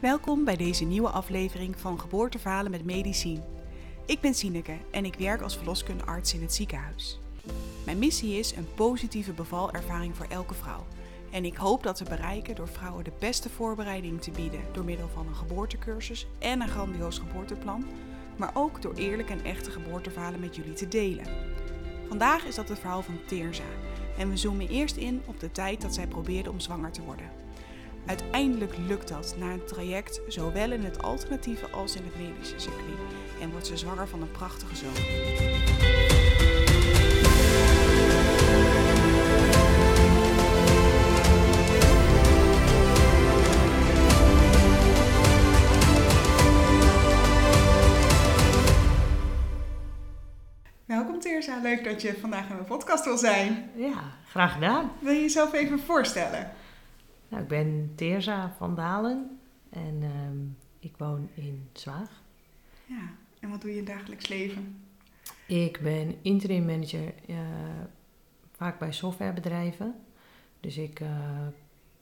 Welkom bij deze nieuwe aflevering van Geboorteverhalen met Medicien. Ik ben Sineke en ik werk als verloskundearts in het ziekenhuis. Mijn missie is een positieve bevalervaring voor elke vrouw. En ik hoop dat te bereiken door vrouwen de beste voorbereiding te bieden door middel van een geboortecursus en een grandioos geboorteplan, maar ook door eerlijke en echte geboorteverhalen met jullie te delen. Vandaag is dat het verhaal van Teerza en we zoomen eerst in op de tijd dat zij probeerde om zwanger te worden. Uiteindelijk lukt dat na een traject zowel in het alternatieve als in het medische circuit en wordt ze zwanger van een prachtige zoon. Welkom Teerza, leuk dat je vandaag in mijn podcast wil zijn. Ja, graag gedaan. Wil je jezelf even voorstellen? Nou, ik ben Teerza van Dalen en ehm, ik woon in Zwaag. Ja, en wat doe je in het dagelijks leven? Ik ben interim manager vaak bij softwarebedrijven. Dus ik eh,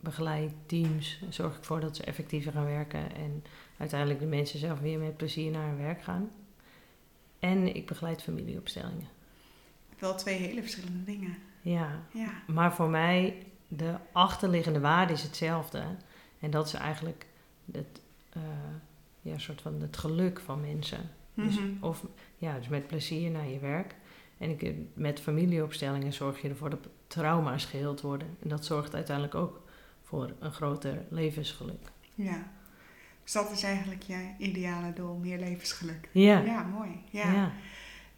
begeleid teams, zorg ik ervoor dat ze effectiever gaan werken en uiteindelijk de mensen zelf weer met plezier naar hun werk gaan. En ik begeleid familieopstellingen. Wel twee hele verschillende dingen. Ja, Ja, maar voor mij de achterliggende waarde is hetzelfde. En dat is eigenlijk het, eh, ja, soort van het geluk van mensen. Dus, Mhm. of, ja, dus met plezier naar je werk. En ik, met familieopstellingen zorg je ervoor dat trauma's geheeld worden. En dat zorgt uiteindelijk ook voor een groter levensgeluk. ja. Dus dat is eigenlijk je ideale doel, meer levensgeluk. Ja, Ja, mooi. ja. Ja.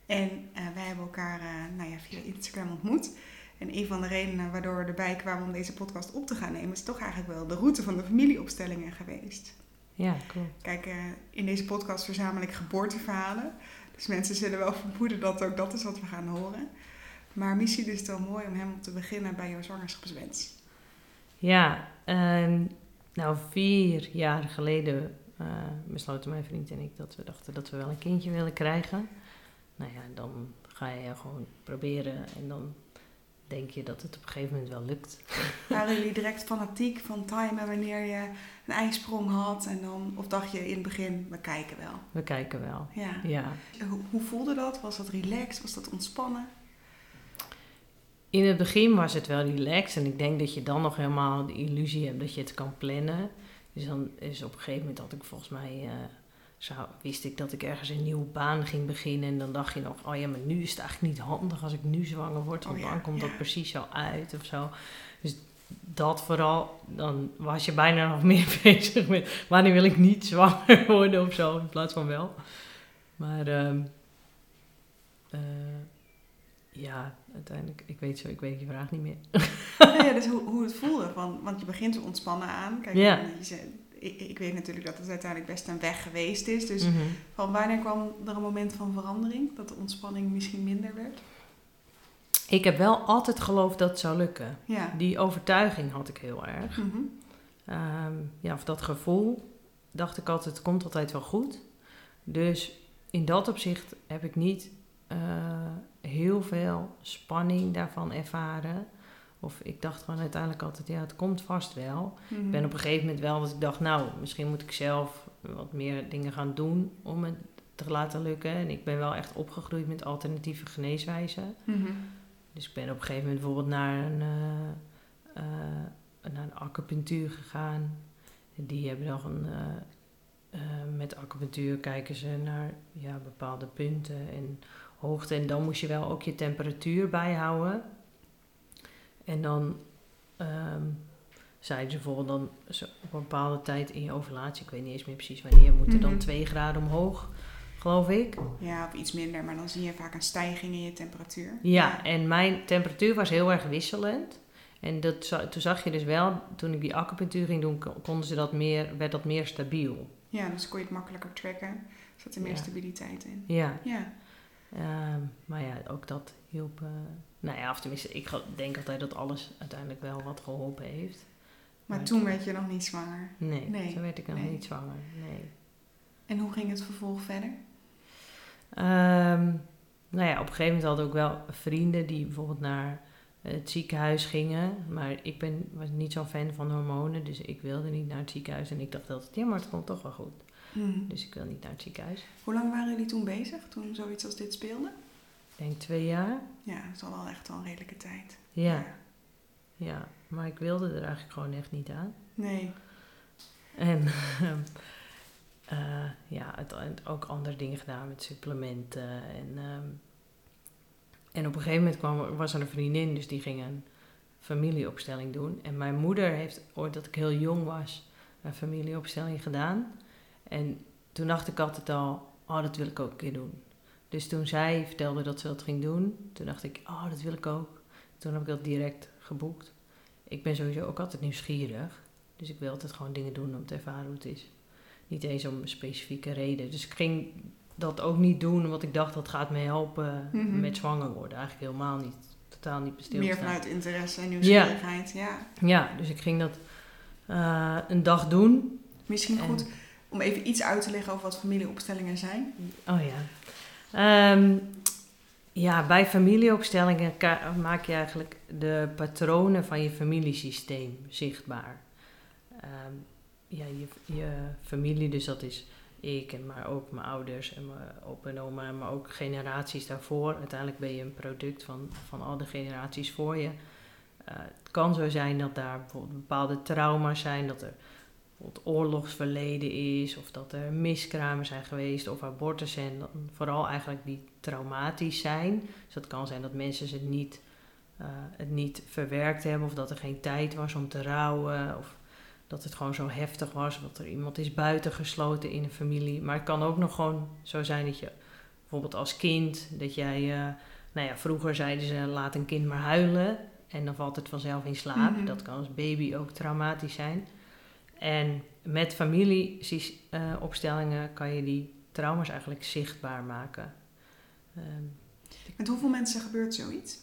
En eh, wij hebben elkaar eh, nou ja, via Instagram ontmoet. En een van de redenen waardoor we erbij kwamen om deze podcast op te gaan nemen, is toch eigenlijk wel de route van de familieopstellingen geweest. ja cool. Kijk, eh, in deze podcast verzamel ik geboorteverhalen. Dus mensen zullen wel vermoeden dat ook dat is wat we gaan horen. Maar misschien is het wel mooi om helemaal te beginnen bij jouw zwangerschapswens. Ja, ehm, nou vier jaar geleden eh, besloten mijn vriend en ik dat we dachten dat we wel een kindje willen krijgen. Nou ja, dan ga je gewoon proberen en dan denk je dat het op een gegeven moment wel lukt. Waren jullie direct fanatiek van timen wanneer je een ijsprong had? En dan, of dacht je in het begin, we kijken wel? We kijken wel. Ja. Ja. Hoe, hoe voelde dat? Was dat relaxed? Was dat ontspannen? In het begin was het wel relaxed en ik denk dat je dan nog helemaal de illusie hebt dat je het kan plannen. Dus dan is op een gegeven moment had ik volgens mij, eh, zou, wist ik dat ik ergens een nieuwe baan ging beginnen. En dan dacht je nog, oh ja, maar nu is het eigenlijk niet handig als ik nu zwanger word, want Oh ja, dan komt ja. dat precies zo uit of zo. Dus dat vooral, dan was je bijna nog meer bezig met wanneer wil ik niet zwanger worden of zo, in plaats van wel. Maar ehm, eh, ja, uiteindelijk, ik weet, zo, ik weet je vraag niet meer. Ja, dus hoe, hoe het voelde. Van, want je begint er ontspannen aan. Kijk, Ja. je ik, ik weet natuurlijk dat het uiteindelijk best een weg geweest is. Dus Mhm. van wanneer kwam er een moment van verandering? Dat de ontspanning misschien minder werd? Ik heb wel altijd geloofd dat het zou lukken. Ja. Die overtuiging had ik heel erg. Mhm. Ehm, ja, of dat gevoel dacht ik altijd, het komt altijd wel goed. Dus in dat opzicht heb ik niet eh, heel veel spanning daarvan ervaren. Of ik dacht gewoon uiteindelijk altijd, ja, het komt vast wel. Mhm. Ik ben op een gegeven moment wel dat ik dacht, nou, misschien moet ik zelf wat meer dingen gaan doen om het te laten lukken. En ik ben wel echt opgegroeid met alternatieve geneeswijzen. Mhm. Dus ik ben op een gegeven moment bijvoorbeeld naar een, eh, naar een acupunctuur gegaan. Die hebben dan een, eh, met acupunctuur kijken ze naar ja, bepaalde punten en hoogte. En dan moest je wel ook je temperatuur bijhouden. En dan ehm, zeiden ze bijvoorbeeld dan zo op een bepaalde tijd in je ovulatie, ik weet niet eens meer precies wanneer, moet er dan Mhm. twee graden omhoog, geloof ik. Ja, of iets minder, maar dan zie je vaak een stijging in je temperatuur. Ja, en mijn temperatuur was heel erg wisselend. En dat, toen zag je dus wel, toen ik die acupunctuur ging doen, kon- konden ze dat meer, werd dat meer stabiel. Ja, dus kon je het makkelijker tracken. Er zat er meer Ja. stabiliteit in. Ja, Ja. ehm, maar ja, ook dat hielp. eh, nou ja, of tenminste, ik denk altijd dat alles uiteindelijk wel wat geholpen heeft. Maar Maar- toen werd je nog niet zwanger. Nee, Nee, zo werd ik nog nee. niet zwanger. Nee. En hoe ging het vervolg verder? Ehm, nou ja, op een gegeven moment hadden we ook wel vrienden die bijvoorbeeld naar het ziekenhuis gingen. Maar ik ben, was niet zo'n fan van hormonen, dus ik wilde niet naar het ziekenhuis. En ik dacht altijd, ja, maar het komt toch wel goed. Mhm. Dus ik wil niet naar het ziekenhuis. Hoe lang waren jullie toen bezig, toen zoiets als dit speelde? Ik denk twee jaar. Ja, dat is al wel echt wel een redelijke tijd. Ja, ja. Maar ik wilde er eigenlijk gewoon echt niet aan. Nee. En eh, ja, het, ook andere dingen gedaan met supplementen. En, ehm, en op een gegeven moment kwam, was er een vriendin, dus die ging een familieopstelling doen. En mijn moeder heeft ooit, dat ik heel jong was, een familieopstelling gedaan. En toen dacht ik altijd al, oh, dat wil ik ook een keer doen. Dus toen zij vertelde dat ze dat ging doen, toen dacht ik, oh, dat wil ik ook. Toen heb ik dat direct geboekt. Ik ben sowieso ook altijd nieuwsgierig. Dus ik wil altijd gewoon dingen doen om te ervaren hoe het is. Niet eens om een specifieke reden. Dus ik ging dat ook niet doen, want ik dacht dat gaat me helpen Mhm. met zwanger worden. Eigenlijk helemaal niet. Totaal niet bestil Meer vanuit interesse en nieuwsgierigheid, ja. Ja, dus ik ging dat eh, een dag doen. Misschien En- goed om even iets uit te leggen over wat familieopstellingen zijn. Oh ja. Ehm, ja, bij familieopstellingen maak je eigenlijk de patronen van je familiesysteem zichtbaar. Ehm, ja, je, je familie, dus dat is ik, en maar ook mijn ouders en mijn opa en oma, maar ook generaties daarvoor. Uiteindelijk ben je een product van, van al de generaties voor je. Eh, het kan zo zijn dat daar bijvoorbeeld bepaalde trauma's zijn, dat er bijvoorbeeld oorlogsverleden is, of dat er miskramen zijn geweest, of abortus zijn, dan vooral eigenlijk die traumatisch zijn. Dus dat kan zijn dat mensen het niet, eh, het niet verwerkt hebben, of dat er geen tijd was om te rouwen, of dat het gewoon zo heftig was, dat er iemand is buitengesloten in een familie. Maar het kan ook nog gewoon zo zijn dat je bijvoorbeeld als kind, dat jij, eh, nou ja, vroeger zeiden ze laat een kind maar huilen en dan valt het vanzelf in slaap. Mhm. Dat kan als baby ook traumatisch zijn. En met familieopstellingen kan je die trauma's eigenlijk zichtbaar maken. Ehm, Met hoeveel mensen gebeurt zoiets?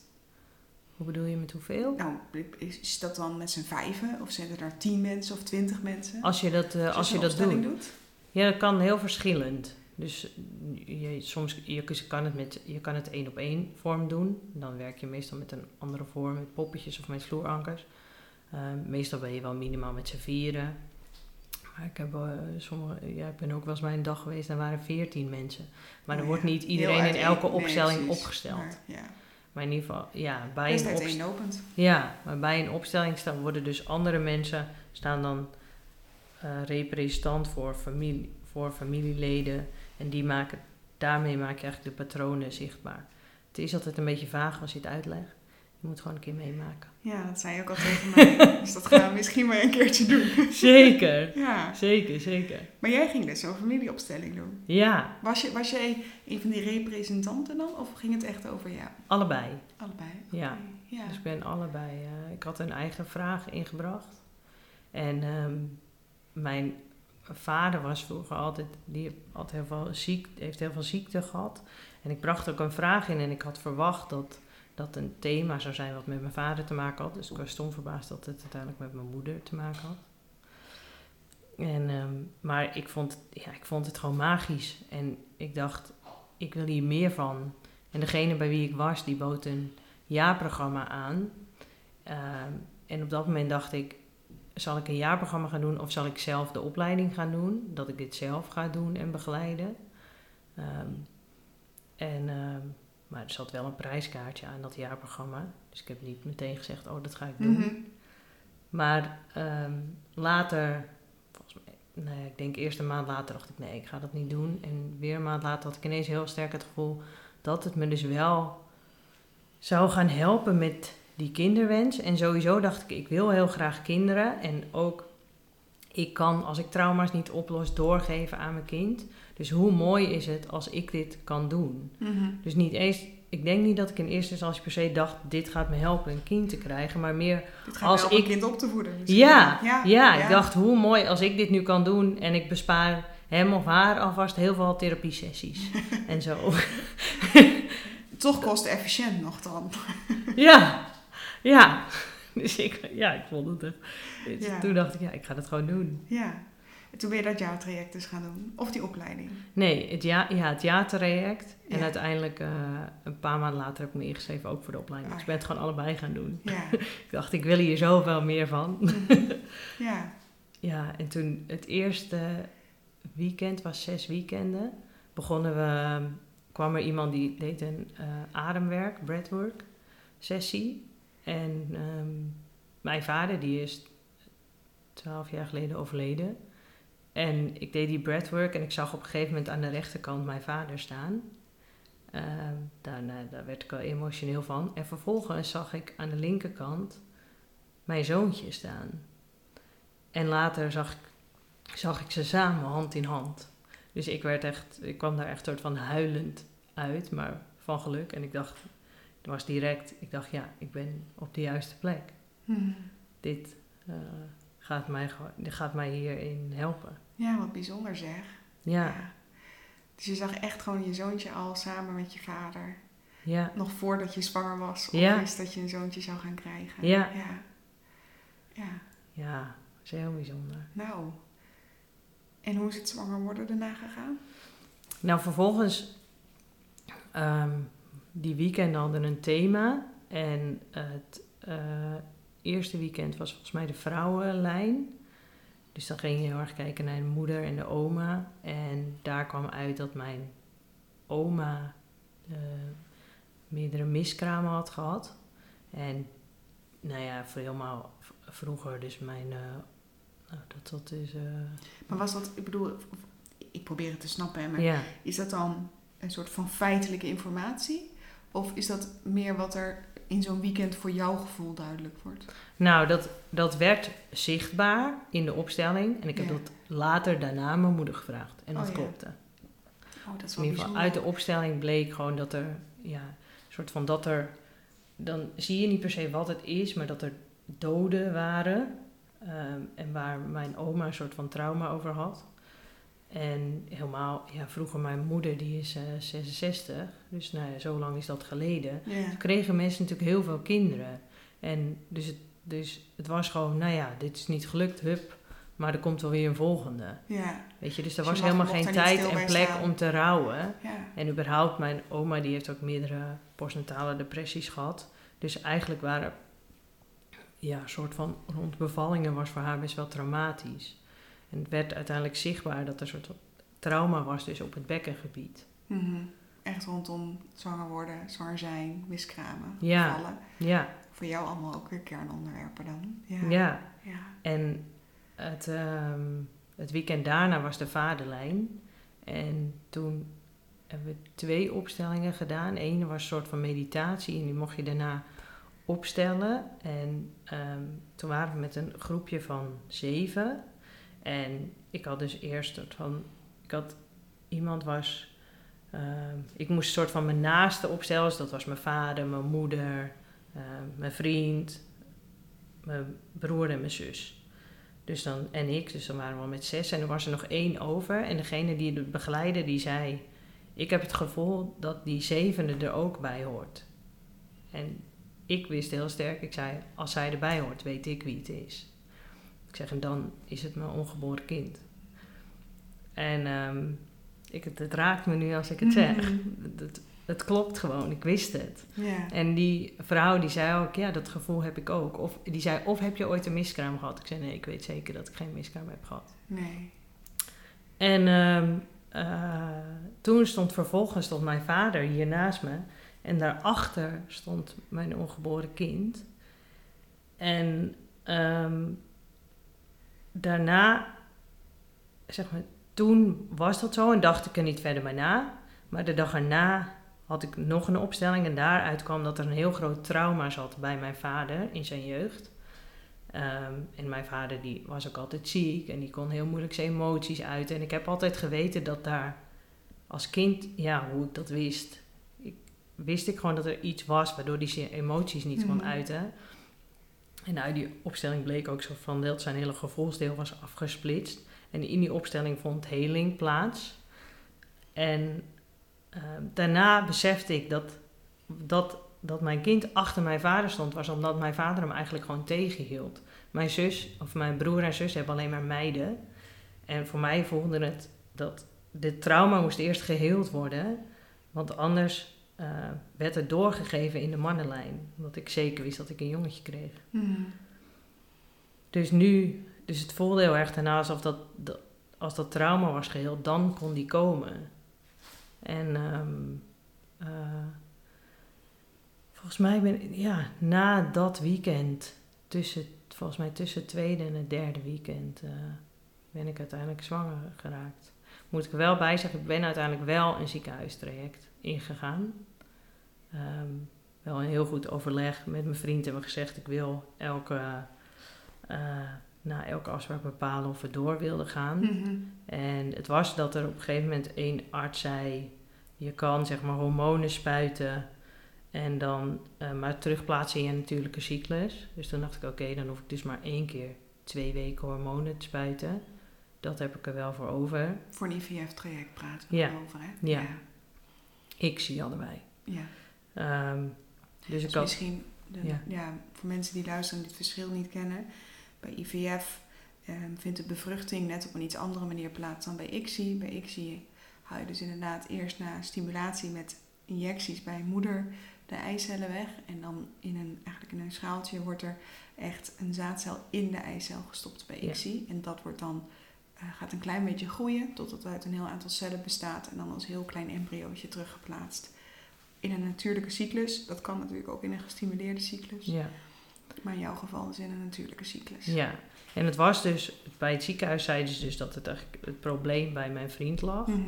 hoe bedoel je met hoeveel? Nou, is dat dan met z'n vijven? Of zijn er daar tien mensen of twintig mensen? Als je dat, eh, als je dat opstelling doet. Ja, dat kan heel verschillend. Dus je, soms je, je kan het met je kan het één op één vorm doen. Dan werk je meestal met een andere vorm, met poppetjes of met vloerankers. Ehm, meestal ben je wel minimaal met z'n vieren. Ik, heb, eh, sommige, ja, ik ben ook wel eens bij een dag geweest, daar waren veertien mensen. Maar Oh er wordt niet iedereen in elke nee, opstelling opgesteld. Maar, ja, Maar in ieder geval, ja, bij best een, opst- uiteenlopend. ja, maar bij een opstelling staan, worden dus andere mensen, staan dan eh, representant voor, familie, voor familieleden. En die maken, daarmee maak je eigenlijk de patronen zichtbaar. Het is altijd een beetje vaag als je het uitlegt. Je moet gewoon een keer meemaken. Ja, dat zei je ook al tegen mij. dus dat gaan we misschien maar een keertje doen. Zeker, Ja, zeker, zeker. maar jij ging dus zo'n familieopstelling doen. Ja, Was, je, was jij een van die representanten dan? Of ging het echt over jou? allebei. Allebei? Ja. Ja. Dus ik ben allebei. eh, ik had een eigen vraag ingebracht. En ehm, mijn vader was vroeger altijd, die had heel veel ziek, heeft heel veel ziekte gehad. En ik bracht ook een vraag in en ik had verwacht dat dat een thema zou zijn wat met mijn vader te maken had. Dus ik was stom verbaasd dat het uiteindelijk met mijn moeder te maken had. En, ehm, maar ik vond, ja, ik vond het gewoon magisch. En ik dacht, ik wil hier meer van. En degene bij wie ik was, die bood een jaarprogramma aan. Ehm, en op dat moment dacht ik, zal ik een jaarprogramma gaan doen of zal ik zelf de opleiding gaan doen? Dat ik dit zelf ga doen en begeleiden. Ehm, en, maar er zat wel een prijskaartje aan dat jaarprogramma. Dus ik heb niet meteen gezegd, oh dat ga ik doen. Mhm. Maar ehm, later, volgens mij, nee, ik denk eerst een maand later dacht ik, nee, ik ga dat niet doen. En weer een maand later had ik ineens heel sterk het gevoel dat het me dus wel zou gaan helpen met die kinderwens. En sowieso dacht ik, ik wil heel graag kinderen. En ook, ik kan, als ik trauma's niet oplos, doorgeven aan mijn kind. Dus hoe mooi is het als ik dit kan doen? Mhm. Dus niet eens, ik denk niet dat ik in eerste instantie per se dacht, dit gaat me helpen een kind te krijgen. Maar meer, Dit gaat Als om ik- een kind op te voeden. misschien. ja, ja, ja, ik dacht hoe mooi als ik dit nu kan doen en ik bespaar hem of haar alvast heel veel therapiesessies en zo. Toch kostenefficiënt nog dan. ja, ja. Dus ik, ja, ik vond het. echt- Ja. Toen dacht ik, ja, ik ga het gewoon doen. Ja. En toen ben je dat jaartraject dus gaan doen? Of die opleiding? Nee, het, ja, ja, het jaartraject. En Ja. uiteindelijk eh, een paar maanden later heb ik me ingeschreven ook voor de opleiding. Ah, Dus ik ben het gewoon allebei gaan doen. Ja. Ik dacht, ik wil hier zoveel meer van. ja. Ja, en toen het eerste weekend, was zes weekenden, begonnen we, kwam er iemand die deed een eh, ademwerk, breathwork sessie. En ehm, mijn vader, die is twaalf jaar geleden overleden. En ik deed die breathwork en ik zag op een gegeven moment aan de rechterkant mijn vader staan. Ehm, daar, daar werd ik al emotioneel van. En vervolgens zag ik aan de linkerkant mijn zoontje staan. En later zag ik, zag ik ze samen hand in hand. Dus ik werd echt, ik kwam daar echt soort van huilend uit, maar van geluk. En ik dacht, het was direct, ik dacht ja, ik ben op de juiste plek. Hm. Dit eh, gaat, mij, gaat mij hierin helpen. Ja, wat bijzonder zeg. Ja, Dus je zag echt gewoon je zoontje al samen met je vader. ja, Nog voordat je zwanger was. Of Ja. wist dat je een zoontje zou gaan krijgen. Ja. Ja. Ja. ja, dat is heel bijzonder. Nou. En hoe is het zwanger worden daarna gegaan? Nou, vervolgens, ehm, die weekenden hadden een thema. En het eh, eerste weekend was volgens mij de vrouwenlijn. Dus dan ging je heel erg kijken naar de moeder en de oma. En daar kwam uit dat mijn oma eh, meerdere miskramen had gehad. En nou ja, voor helemaal vroeger, dus mijn... eh, nou, dat, dat is... Maar was dat, ik bedoel, ik probeer het te snappen, hè, maar ja. is dat dan een soort van feitelijke informatie? Of is dat meer wat er in zo'n weekend voor jouw gevoel duidelijk wordt? Nou, dat, dat werd zichtbaar in de opstelling. En ik heb Ja. dat later daarna mijn moeder gevraagd. En dat Oh, ja. klopte. Oh, dat is In ieder geval uit de opstelling bleek gewoon dat er, ja, een soort van dat er, dan zie je niet per se wat het is, maar dat er doden waren. ehm, en waar mijn oma een soort van trauma over had. En helemaal, ja, vroeger mijn moeder, die is eh 66, dus nou ja, zo lang is dat geleden Ja. kregen mensen natuurlijk heel veel kinderen. En dus het, dus het was gewoon, nou ja, dit is niet gelukt, hup. Maar er komt wel weer een volgende. Ja. Weet je, dus er Dus was mag- helemaal geen tijd en plek staan. om te rouwen. Ja. En überhaupt, mijn oma die heeft ook meerdere postnatale depressies gehad. Dus eigenlijk waren, ja, een soort van rond bevallingen was voor haar best wel traumatisch. En het werd uiteindelijk zichtbaar dat er een soort trauma was dus op het bekkengebied. Mhm. Echt rondom zwanger worden, zwanger zijn, miskramen, Ja. vallen. Ja, Voor jou allemaal ook weer kernonderwerpen dan. Ja. ja. Ja. En het, ehm, het weekend daarna was de vaderlijn. En toen hebben we twee opstellingen gedaan. Eén was een soort van meditatie en die mocht je daarna opstellen. En ehm, toen waren we met een groepje van zeven. En ik had dus eerst soort van... Ik had... Iemand was... ehm, ik moest een soort van mijn naaste opstellen. Dus dat was mijn vader, mijn moeder, ehm, mijn vriend, mijn broer en mijn zus. Dus dan, en ik, dus dan waren we al met zes. En er was er nog één over. En degene die het begeleidde, die zei... Ik heb het gevoel dat die zevende er ook bij hoort. En ik wist heel sterk, ik zei... Als zij erbij hoort, weet ik wie het is. Zeg, en dan is het mijn ongeboren kind. En ehm, ik, het, het raakt me nu als ik het zeg. Mhm. Het, het klopt gewoon, ik wist het. En die vrouw die zei ook, ja, dat gevoel heb ik ook. Of die zei, of heb je ooit een miskraam gehad? Ik zei, nee, ik weet zeker dat ik geen miskraam heb gehad. Nee. En ehm, eh, toen stond vervolgens stond mijn vader hier naast me. En daarachter stond mijn ongeboren kind. En ehm, daarna, zeg maar, toen was dat zo en dacht ik er niet verder bij na. Maar de dag erna had ik nog een opstelling en daaruit kwam dat er een heel groot trauma zat bij mijn vader in zijn jeugd. Ehm, en mijn vader die was ook altijd ziek en die kon heel moeilijk zijn emoties uiten. En ik heb altijd geweten dat daar als kind, ja, hoe ik dat wist, ik, wist ik gewoon dat er iets was waardoor hij zijn emoties niet kon Mhm. uiten. En uit die opstelling bleek ook zo van dat zijn hele gevoelsdeel was afgesplitst. En in die opstelling vond heling plaats. En ehm, daarna besefte ik dat, dat, dat mijn kind achter mijn vader stond, was omdat mijn vader hem eigenlijk gewoon tegenhield. Mijn zus, of mijn broer en zus hebben alleen maar meiden. en voor mij voelde het dat dit trauma moest eerst geheeld worden. Want anders eh, werd het doorgegeven in de mannenlijn. Omdat ik zeker wist dat ik een jongetje kreeg. Hmm. Dus nu, dus het voelde heel erg daarna alsof dat, dat- als dat trauma was geheeld, dan kon die komen. En ehm, eh, volgens mij ben ja, na dat weekend, tussen, volgens mij tussen het tweede en het derde weekend, eh, ben ik uiteindelijk zwanger geraakt. Moet ik er wel bij zeggen, ik ben uiteindelijk wel een ziekenhuistraject ingegaan. Ehm, wel een heel goed overleg met mijn vriend hebben we gezegd, ik wil elke eh, na elke afspraak bepalen of we door wilden gaan. Mhm. En het was dat er op een gegeven moment één arts zei: je kan zeg maar hormonen spuiten en dan eh, maar terugplaatsen in je natuurlijke cyclus. Dus toen dacht ik: oké, dan hoef ik dus maar één keer twee weken hormonen te spuiten. Dat heb ik er wel voor over. Voor een IVF-traject praten we Ja. over, hè? Ja. Ja. Ik zie allebei. ja. Ehm, dus ik Dus misschien de- ja. ja. voor mensen die luisteren en dit verschil niet kennen. Bij IVF ehm, vindt de bevruchting net op een iets andere manier plaats dan bij ICSI. Bij ICSI hou je dus inderdaad eerst na stimulatie met injecties bij moeder de eicellen weg. En dan in een, eigenlijk in een schaaltje wordt er echt een zaadcel in de eicel gestopt bij Ja. ICSI. En dat wordt dan, eh, gaat een klein beetje groeien totdat het uit een heel aantal cellen bestaat. En dan als heel klein embryootje teruggeplaatst. In een natuurlijke cyclus. Dat kan natuurlijk ook in een gestimuleerde cyclus. Ja. Maar in jouw geval is in een natuurlijke cyclus. ja, en het was dus bij het ziekenhuis zeiden ze dus dat het eigenlijk het probleem bij mijn vriend lag. Mhm.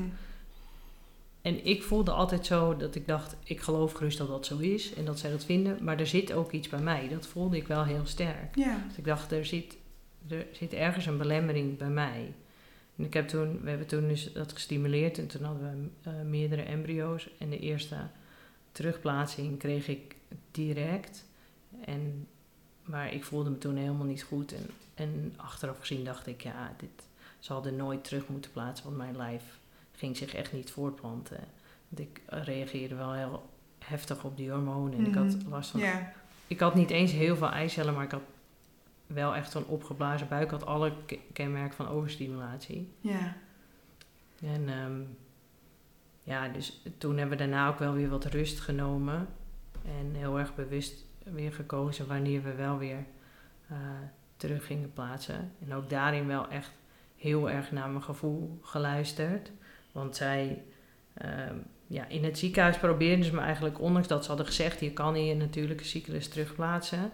En ik voelde altijd zo dat ik dacht, ik geloof gerust dat dat zo is en dat zij dat vinden, maar er zit ook iets bij mij. Dat voelde ik wel heel sterk. Ja. Dus ik dacht, er zit, er zit ergens een belemmering bij mij. En ik heb toen, we hebben toen dus dat gestimuleerd en toen hadden we eh, meerdere embryo's. En de eerste terugplaatsing kreeg ik direct. En, maar ik voelde me toen helemaal niet goed. En, en achteraf gezien dacht ik, ja, dit zal er nooit terug moeten plaatsen, want mijn lijf ging zich echt niet voortplanten. Want ik reageerde wel heel heftig op die hormonen. En ik had Mhm. last van ik had niet eens heel veel eicellen, maar ik had wel echt zo'n opgeblazen buik. Ik had alle ke- kenmerken van overstimulatie. Ja. En ehm, ja, dus toen hebben we daarna ook wel weer wat rust genomen. En heel erg bewust weer gekozen wanneer we wel weer eh, terug gingen plaatsen. En ook daarin wel echt heel erg naar mijn gevoel geluisterd. Want zij, ehm, ja, in het ziekenhuis probeerden ze me eigenlijk, ondanks dat ze hadden gezegd, je kan je natuurlijke cyclus terugplaatsen,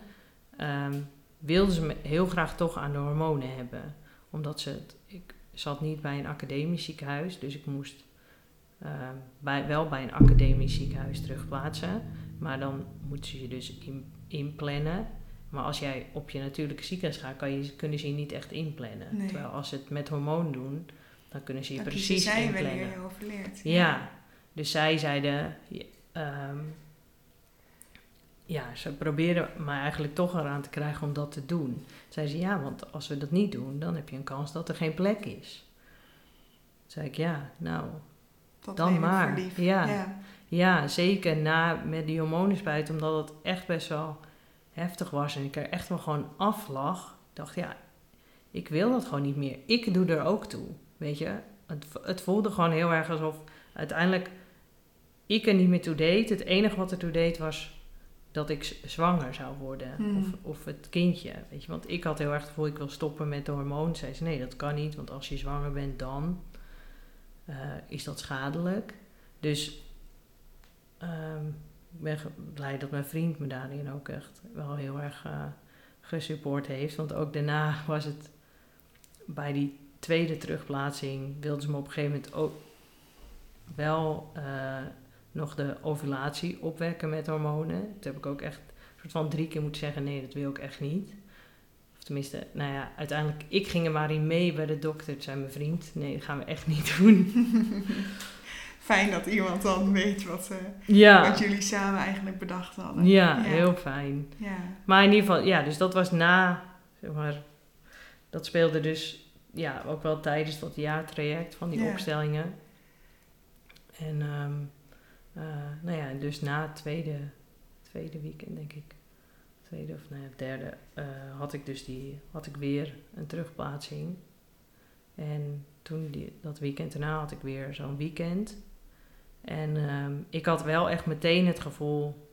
ehm, wilden ze me heel graag toch aan de hormonen hebben. Omdat ze ik zat niet bij een academisch ziekenhuis, dus ik moest ehm, bij, wel bij een academisch ziekenhuis terugplaatsen. Maar dan moeten ze je dus in, inplannen. Maar als jij op je natuurlijke ziekenhuis gaat, kan je, kunnen ze je niet echt inplannen. Nee. Terwijl als ze het met hormoon doen, dan kunnen ze je Dan precies zij inplannen. wanneer je overleert. Ja, dus zij zeiden, ehm, ja, ze proberen me eigenlijk toch eraan te krijgen om dat te doen. Zeiden ze, ja, want als we dat niet doen, dan heb je een kans dat er geen plek is. Zei ik, ja, nou, Dat Dan maar. Ja. ja. ja, zeker na met die hormonenspuit, omdat het echt best wel heftig was en ik er echt wel gewoon af lag. Dacht, ja, ik wil dat gewoon niet meer. Ik doe er ook toe, weet je. Het, het voelde gewoon heel erg alsof uiteindelijk ik er niet meer toe deed. Het enige wat er toe deed was dat ik zwanger zou worden. Hmm. Of, of het kindje, weet je. Want ik had heel erg het gevoel, ik wil stoppen met de hormoon. Zei ze, nee, dat kan niet, want als je zwanger bent, dan eh, is dat schadelijk. Dus ehm, ik ben blij dat mijn vriend me daarin ook echt wel heel erg eh, gesupport heeft. Want ook daarna was het bij die tweede terugplaatsing, wilden ze me op een gegeven moment ook wel eh, nog de ovulatie opwekken met hormonen. Toen heb ik ook echt een soort van drie keer moeten zeggen: nee, dat wil ik echt niet. Tenminste, nou ja, uiteindelijk, ik ging er maar in mee bij de dokter. Toen zei mijn vriend: nee, dat gaan we echt niet doen. Fijn dat iemand dan weet wat, eh, ja. wat jullie samen eigenlijk bedacht hadden. Ja, heel fijn. Ja. Maar in ieder geval, ja, dus dat was na, zeg maar, dat speelde dus, ja, ook wel tijdens dat jaartraject van die Ja. opstellingen. En, ehm, eh, nou ja, dus na het tweede, tweede weekend, denk ik, tweede of nou ja, derde, eh, had ik dus die, had ik weer een terugplaatsing. En toen die, dat weekend daarna had ik weer zo'n weekend. En ehm, ik had wel echt meteen het gevoel,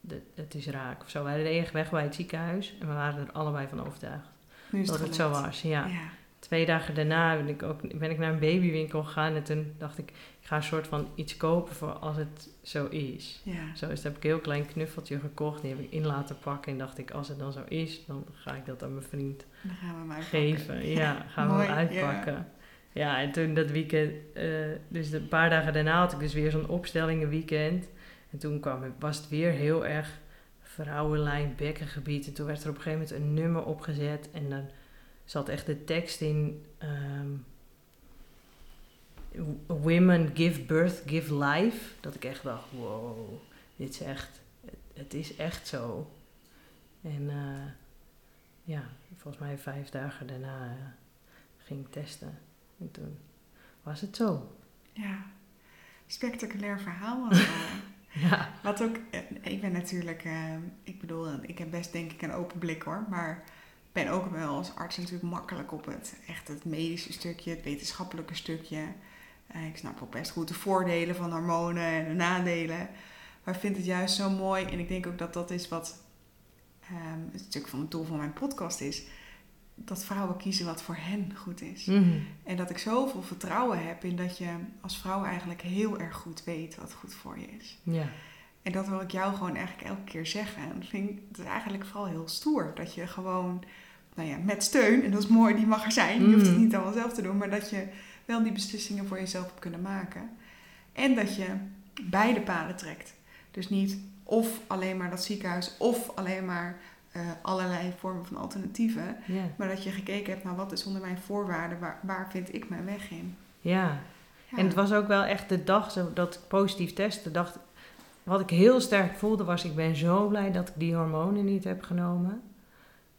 dat, het is raak of zo. Wij reden weg bij het ziekenhuis en we waren er allebei van overtuigd dat het zo gelukt. was. Ja. Ja. Twee dagen daarna ben ik, ook, ben ik naar een babywinkel gegaan en toen dacht ik, ik ga een soort van iets kopen voor als het zo is. ja. Zo is, heb ik een heel klein knuffeltje gekocht, die heb ik in laten pakken en dacht ik, als het dan zo is, dan ga ik dat aan mijn vriend Dan gaan we hem uitpakken. geven. Ja, gaan we hem uitpakken. Ja. en toen dat weekend, eh, dus een paar dagen daarna had ik dus weer zo'n opstellingenweekend. En toen kwam, was het weer heel erg vrouwenlijn, bekkengebied. En toen werd er op een gegeven moment een nummer opgezet en dan zat echt de tekst in... ehm, Women give birth, give life. Dat ik echt dacht, wow, dit is echt, het, is echt zo. En eh, ja, volgens mij vijf dagen daarna eh, ging ik testen. En toen was het zo. Ja. Spectaculair verhaal. wel. Ja, Wat ook, eh, ik ben natuurlijk, eh, ik bedoel, ik heb best denk ik een open blik hoor, maar ben ook wel als arts natuurlijk makkelijk op het echt het medische stukje, het wetenschappelijke stukje. Eh, ik snap ook best goed de voordelen van hormonen en de nadelen, maar ik vind het juist zo mooi en ik denk ook dat dat is wat ehm, het stuk van het doel van mijn podcast is, dat vrouwen kiezen wat voor hen goed is. Mhm. En dat ik zoveel vertrouwen heb in dat je als vrouw eigenlijk heel erg goed weet wat goed voor je is. ja. En dat wil ik jou gewoon eigenlijk elke keer zeggen. En dat vind ik het is eigenlijk vooral heel stoer. Dat je gewoon, nou ja, met steun, en dat is mooi, die mag er zijn. Je hoeft het Mm. niet allemaal zelf te doen. Maar dat je wel die beslissingen voor jezelf hebt kunnen maken. En dat je beide paden trekt. Dus niet of alleen maar dat ziekenhuis, of alleen maar eh, allerlei vormen van alternatieven. Maar dat je gekeken hebt naar wat is onder mijn voorwaarden, waar, waar vind ik mijn weg in. ja. Ja. En het was ook wel echt de dag zo dat ik positief testte. Dacht, wat ik heel sterk voelde was, ik ben zo blij dat ik die hormonen niet heb genomen.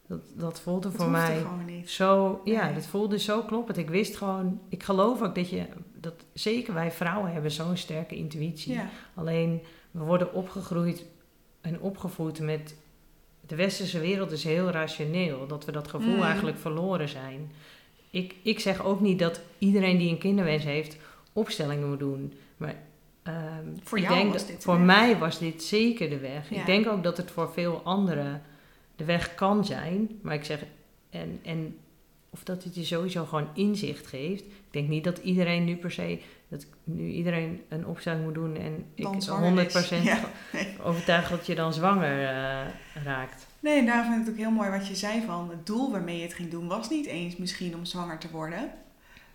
Dat, dat voelde Dat voor mij zo, ja, Nee. dat voelde zo kloppend. Ik wist gewoon, ik geloof ook dat je, dat zeker wij vrouwen hebben zo'n sterke intuïtie. Ja, Alleen, we worden opgegroeid en opgevoed met, de westerse wereld is heel rationeel. Dat we dat gevoel Mm. eigenlijk verloren zijn. Ik, ik zeg ook niet dat iedereen die een kinderwens heeft, opstellingen moet doen. Maar ehm, Voor jou denk was dit Voor weg. mij was dit zeker de weg. Ja. Ik denk ook dat het voor veel anderen de weg kan zijn. Maar ik zeg, en, en of dat het je sowieso gewoon inzicht geeft. Ik denk niet dat iedereen nu per se, dat nu iedereen een opstelling moet doen en ik Dan 100% zwanger is. Ja, nee. overtuigd dat je dan zwanger eh, raakt. Nee, en daarom vind ik het ook heel mooi wat je zei van het doel waarmee je het ging doen was niet eens misschien om zwanger te worden.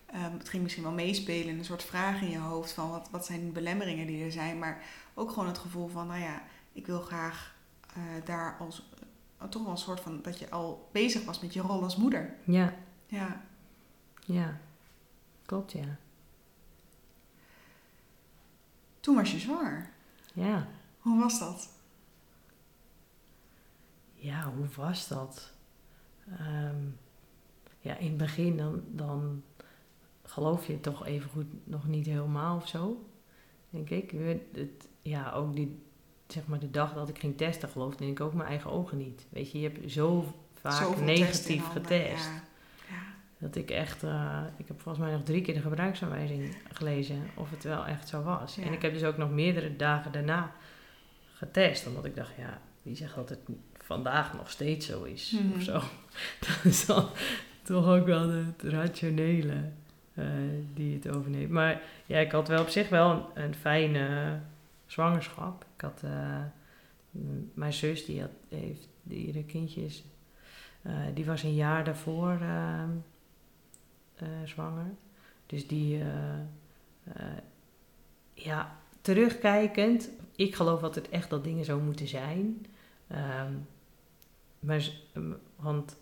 Ehm, het ging misschien wel meespelen een soort vraag in je hoofd van wat, wat zijn de belemmeringen die er zijn. Maar ook gewoon het gevoel van, nou ja, ik wil graag eh, daar als, toch wel een soort van, dat je al bezig was met je rol als moeder. Ja, Ja, ja. Klopt, ja. toen was je zwanger. Ja. Hoe was dat? Ja, hoe was dat? Ehm, ja, in het begin dan, dan geloof je het toch even goed nog niet helemaal of zo, denk ik. Het, ja, ook die, zeg maar de dag dat ik ging testen geloofde ik ook mijn eigen ogen niet. Weet je, je hebt zo vaak Zoveel negatief handen, getest. Ja. Ja. Dat ik echt, eh, ik heb volgens mij nog drie keer de gebruiksaanwijzing gelezen of het wel echt zo was. Ja. En ik heb dus ook nog meerdere dagen daarna getest, omdat ik dacht, ja, wie zegt dat het vandaag nog steeds zo is of zo. Dat is dan toch ook wel het rationele eh, die het overneemt. Maar ja, ik had wel op zich wel een, een fijne zwangerschap. Ik had, eh, mijn zus die, had, heeft, die ieder kindjes, eh, die was een jaar daarvoor eh, eh, zwanger. Dus die, ja, terugkijkend, ik geloof altijd echt dat dingen zo moeten zijn. Ehm, maar, z- m- want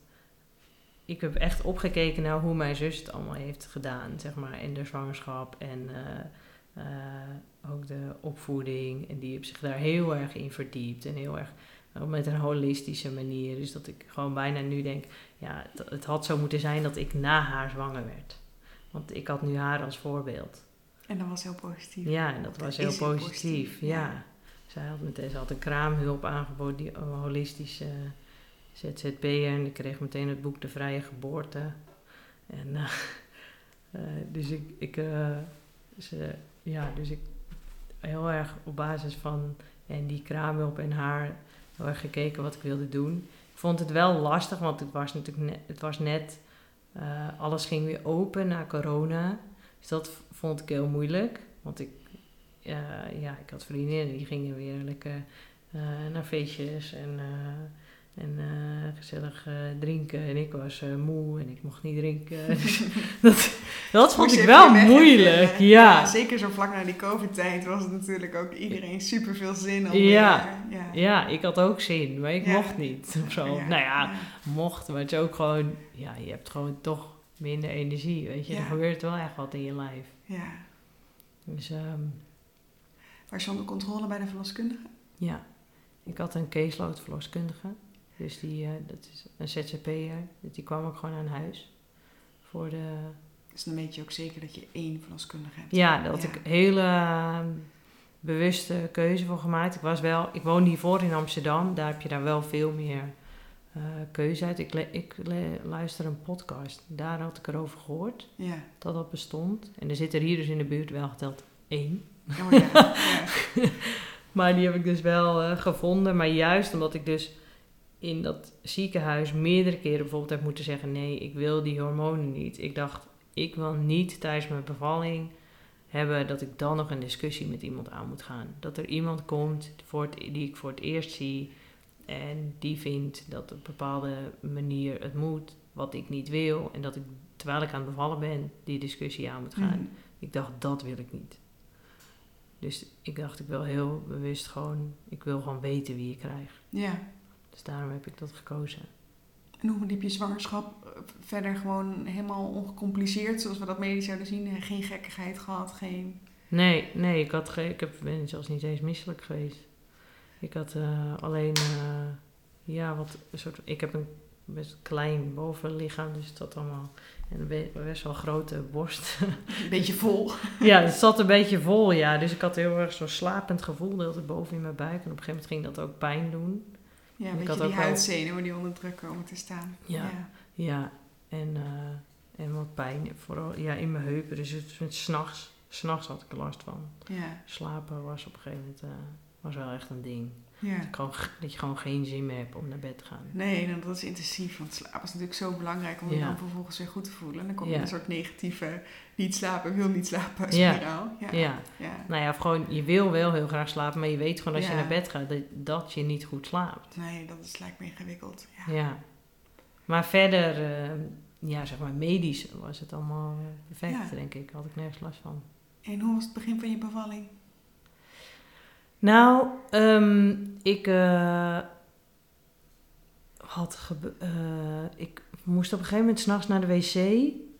ik heb echt opgekeken naar hoe mijn zus het allemaal heeft gedaan, zeg maar, in de zwangerschap en ook de opvoeding. En die heeft zich daar heel erg in verdiept en heel erg met een holistische manier. Dus dat ik gewoon bijna nu denk, ja, het, het had zo moeten zijn dat ik na haar zwanger werd. Want ik had nu haar als voorbeeld. En dat was heel positief. Ja, en dat Dat was heel positief. positief, ja. ja. Zij had meteen, ze had een kraamhulp aangeboden, die holistische ZZP'er. En ik kreeg meteen het boek De Vrije Geboorte. En eh, Eh, dus ik, ik, eh, ze, ja, dus ik heel erg op basis van en die kraamhulp en haar heel erg gekeken wat ik wilde doen. Ik vond het wel lastig, want het was natuurlijk net, het was net eh, alles ging weer open na corona. Dus dat vond ik heel moeilijk. Want ik, eh, ja, ik had vriendinnen die gingen weer lekker eh, naar feestjes en, en gezellig drinken. En ik was moe en ik mocht niet drinken. Dus dat, dat vond ik wel moeilijk. even, Ja. Zeker zo vlak na die COVID-tijd was het natuurlijk ook iedereen super veel zin om Ja. weer- ja. ja, ik had ook zin, maar ik Ja. mocht niet. Of zo. Nou ja, mocht, maar het is ook gewoon, ja, je hebt gewoon toch minder energie, weet je. Er gebeurt wel echt wat in je lijf. ja. Dus ehm, Was je onder controle bij de verloskundige? ja, ik had een caseload verloskundige. Dus die, eh, dat is een ZZP'er. Dus die kwam ook gewoon aan huis. Voor de... Dus dan weet je ook zeker dat je één verloskundige hebt. Ja, daar had Ja. ik hele ehm, bewuste keuze voor gemaakt. Ik was wel, ik woonde hiervoor in Amsterdam. Daar heb je daar wel veel meer eh, keuze uit. Ik, ik luister een podcast. Daar had ik erover gehoord. Ja. dat dat bestond. En er zit er hier dus in de buurt wel geteld één. Oh ja. ja. Maar die heb ik dus wel eh, gevonden. Maar juist omdat ik dus in dat ziekenhuis meerdere keren bijvoorbeeld heb moeten zeggen... nee, ik wil die hormonen niet. Ik dacht, ik wil niet tijdens mijn bevalling hebben... dat ik dan nog een discussie met iemand aan moet gaan. Dat er iemand komt voor het, die ik voor het eerst zie... en die vindt dat op een bepaalde manier het moet... wat ik niet wil. En dat ik, terwijl ik aan het bevallen ben, die discussie aan moet gaan. Mhm. Ik dacht, dat wil ik niet. Dus ik dacht, ik wil heel bewust gewoon, ik wil gewoon weten wie ik krijg. Ja. Dus daarom heb ik dat gekozen. En hoe liep je zwangerschap eh, verder gewoon helemaal ongecompliceerd, zoals we dat medisch zouden zien? Geen gekkigheid gehad, geen... Nee, nee, ik, had ik heb, ben zelfs niet eens misselijk geweest. Ik had eh, alleen, eh, ja, wat, een soort, ik heb een best klein bovenlichaam, dus dat allemaal, en best wel grote borst. Een beetje vol. ja, het zat een beetje vol, ja. Dus ik had heel erg zo'n slapend gevoel, de hele tijd boven in mijn buik. En op een gegeven moment ging dat ook pijn doen. Ja, Ik een had beetje ook die huidzenuwen die onder druk komen te staan. Ja. Ja, en, eh, en wat pijn, vooral ja, in mijn heupen. Dus het, het, s'nachts, s'nachts had ik er last van. Ja. Slapen was op een gegeven moment eh, was wel echt een ding. Ja. Dat, je gewoon geen zin meer hebt om naar bed te gaan. Nee, nou, dat is intensief, want slaap is natuurlijk zo belangrijk om je dan vervolgens weer goed te voelen. En dan kom je in een soort negatieve niet slapen, wil niet slapen spiraal. Ja. Ja. ja. Nou ja, of gewoon, je wil wel heel graag slapen, maar je weet gewoon als je naar bed gaat dat, dat je niet goed slaapt. Nee, dat is, lijkt me ingewikkeld. Ja. Maar verder, eh, ja, zeg maar medisch was het allemaal eh, perfect, denk ik. Had ik nergens last van. En hoe was het begin van je bevalling? Nou, ehm, ik eh, had eh, ik moest op een gegeven moment s'nachts naar de wc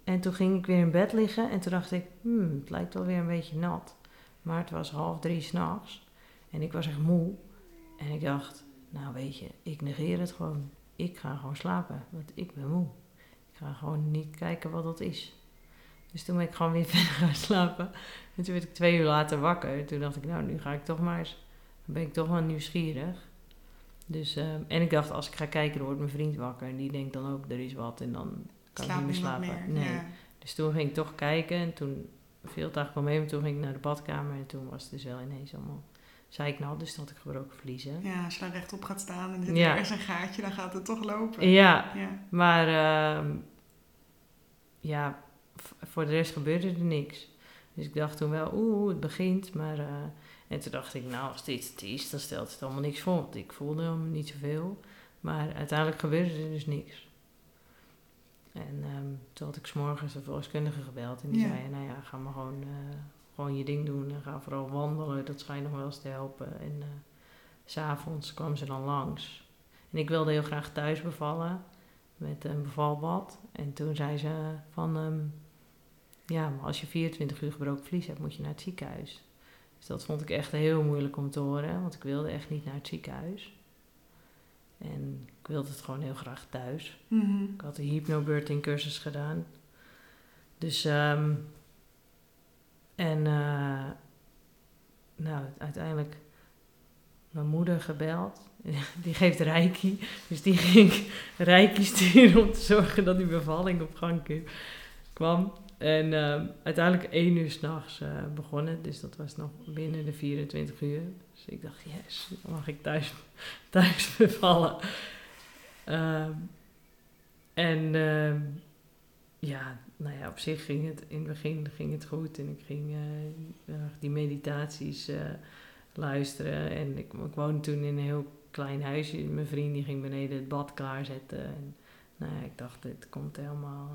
en toen ging ik weer in bed liggen en toen dacht ik, hmm, het lijkt wel weer een beetje nat. Maar het was half drie s'nachts en ik was echt moe en ik dacht, nou weet je, ik negeer het gewoon. Ik ga gewoon slapen, want ik ben moe. Ik ga gewoon niet kijken wat dat is. Dus toen ben ik gewoon weer verder gaan slapen. En toen werd ik twee uur later wakker. Toen dacht ik, nou, nu ga ik toch maar eens. Dan ben ik toch wel nieuwsgierig. Dus, ehm, en ik dacht, als ik ga kijken, dan wordt mijn vriend wakker. En die denkt dan ook, er is wat. En dan kan Slaap ik niet meer slapen. meer. Nee. Ja. Dus toen ging ik toch kijken. En toen eigenlijk wel mee. Maar toen ging ik naar de badkamer. En toen was het dus wel ineens allemaal zeiknat. Dus toen had ik gebroken vliezen. ja, als je dan rechtop gaat staan en er zit Ja. ergens een gaatje, dan gaat het toch lopen. Ja, Ja. maar ehm, ja, voor de rest gebeurde er niks. Dus ik dacht toen wel, oeh, het begint. Maar, eh, en toen dacht ik, nou, als dit het is, dan stelt het allemaal niks voor. Want ik voelde helemaal niet zoveel. Maar uiteindelijk gebeurde er dus niks. En ehm, toen had ik s'morgens de verloskundige gebeld. En die Ja. zei, nou ja, ga maar gewoon, eh, gewoon je ding doen. En ga vooral wandelen, dat schijnt nog wel eens te helpen. En eh, s s'avonds kwam ze dan langs. En ik wilde heel graag thuis bevallen met een bevalbad. En toen zei ze van, ehm, ja, maar als je 24 uur gebroken vlies hebt, moet je naar het ziekenhuis. Dus dat vond ik echt heel moeilijk om te horen, want ik wilde echt niet naar het ziekenhuis. En ik wilde het gewoon heel graag thuis. Mhm. Ik had een hypnobirthing cursus gedaan. Dus, ehm, en uh, nou, uiteindelijk mijn moeder gebeld. Die geeft reiki. Dus die ging reiki sturen om te zorgen dat die bevalling op gang kwam. En ehm, uiteindelijk één uur s'nachts uh, begonnen. Dus dat was nog binnen de 24 uur. Dus ik dacht, yes, dan mag ik thuis, thuis bevallen. Ehm, en ehm, ja, nou ja, op zich ging het in het begin ging het goed. En ik ging uh, die meditaties uh, luisteren. En ik, ik woonde toen in een heel klein huisje. Mijn vriend die ging beneden het bad klaarzetten. En nou ja, ik dacht, dit komt helemaal...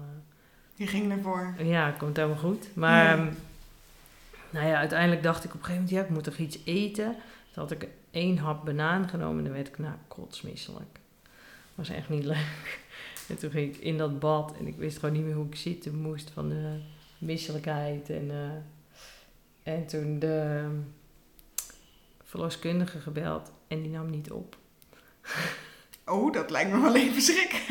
Je ging ervoor? Ja, komt helemaal goed. Maar ja. nou ja, uiteindelijk dacht ik op een gegeven moment, ja, ik moet toch iets eten. Toen had ik één hap banaan genomen en dan werd ik nou kotsmisselijk. Was echt niet leuk. En toen ging ik in dat bad en ik wist gewoon niet meer hoe ik zitten moest van de misselijkheid. En, uh, en toen de verloskundige gebeld en die nam niet op. Oh, dat lijkt me wel even schrik.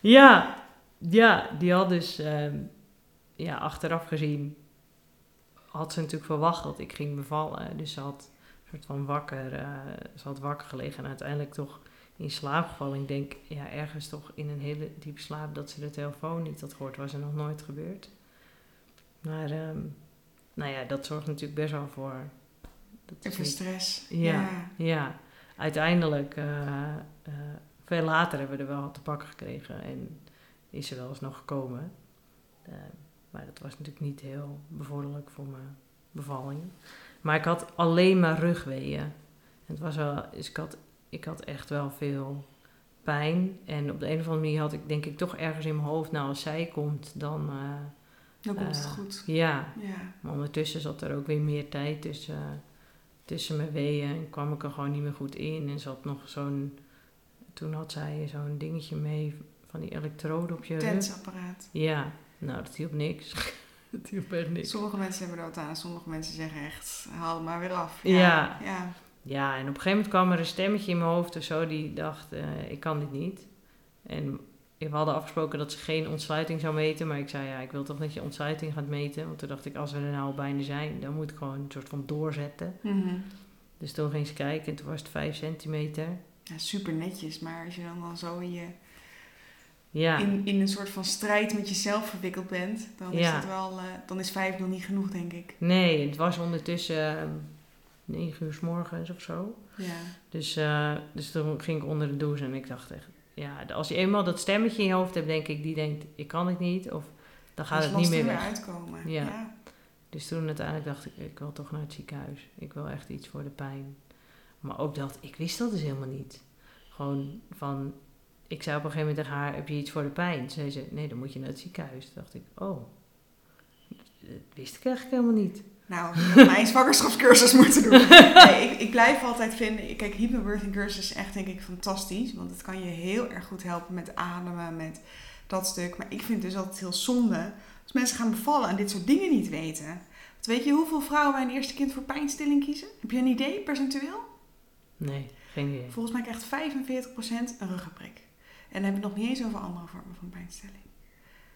ja, ja, die had dus uh, ja, achteraf gezien had ze natuurlijk verwacht dat ik ging bevallen. Dus ze had een soort van wakker, uh, ze had wakker gelegen en uiteindelijk toch in slaap gevallen. Ik denk, ja, ergens toch in een hele diepe slaap dat ze de telefoon niet had gehoord. Was er nog nooit gebeurd. Maar, um, nou ja, dat zorgt natuurlijk best wel voor... Dat Even niet... stress. Ja, ja, ja. Uiteindelijk, uh, uh, veel later hebben we er wel te pakken gekregen. En is er wel eens nog gekomen. Uh, maar dat was natuurlijk niet heel bevorderlijk voor mijn bevalling. Maar ik had alleen maar rugweeën. Het was wel, dus ik had ik had echt wel veel pijn. En op de een of andere manier had ik denk ik toch ergens in mijn hoofd, nou als zij komt, dan... Uh, dan komt het goed. Ja. ja. Maar ondertussen zat er ook weer meer tijd tussen, tussen mijn weeën. En kwam ik er gewoon niet meer goed in. En zat nog zo'n... Toen had zij zo'n dingetje mee van die elektroden op je. Tensapparaat. Ja. Nou, dat hielp niks. dat hielp echt niks. Sommige mensen hebben dat aan. Sommige mensen zeggen echt, haal het maar weer af. Ja. ja. ja. Ja, en op een gegeven moment kwam er een stemmetje in mijn hoofd of zo die dacht, uh, ik kan dit niet. En we hadden afgesproken dat ze geen ontsluiting zou meten, maar ik zei, ja, ik wil toch dat je ontsluiting gaat meten. Want toen dacht ik, als we er nou bijna zijn, dan moet ik gewoon een soort van doorzetten. Mm -hmm. Dus toen ging ze kijken en toen was het 5 centimeter. Ja, super netjes, maar als je dan, dan zo in je... Ja. In, in een soort van strijd met jezelf verwikkeld bent, dan is het wel, uh, dan is 5 nog niet genoeg, denk ik. Nee, het was ondertussen negen uur s morgens of zo. Ja. Dus, uh, dus toen ging ik onder de douche en ik dacht echt, ja, als je eenmaal dat stemmetje in je hoofd hebt, denk ik, die denkt, ik kan het niet, of dan gaat het niet meer weg. uitkomen. Ja. ja. Dus toen uiteindelijk dacht ik, ik wil toch naar het ziekenhuis. Ik wil echt iets voor de pijn. Maar ook dat, ik wist dat dus helemaal niet. Gewoon van, ik zei op een gegeven moment tegen haar, heb je iets voor de pijn? Ze zei nee, dan moet je naar het ziekenhuis. Toen dacht ik, oh, dat wist ik eigenlijk helemaal niet. Nou, mijn zwangerschapscursus moeten doen. Nee, ik, ik, blijf altijd vinden, kijk, hypnobirthing cursus is echt denk ik fantastisch. Want het kan je heel erg goed helpen met ademen, met dat stuk. Maar ik vind het dus altijd heel zonde als mensen gaan bevallen en dit soort dingen niet weten. Want weet je hoeveel vrouwen bij een eerste kind voor pijnstilling kiezen? Heb je een idee, percentueel? Nee, geen idee. Volgens mij krijgt 45% een ruggenprik. En dan heb ik nog niet eens over andere vormen van pijnstilling.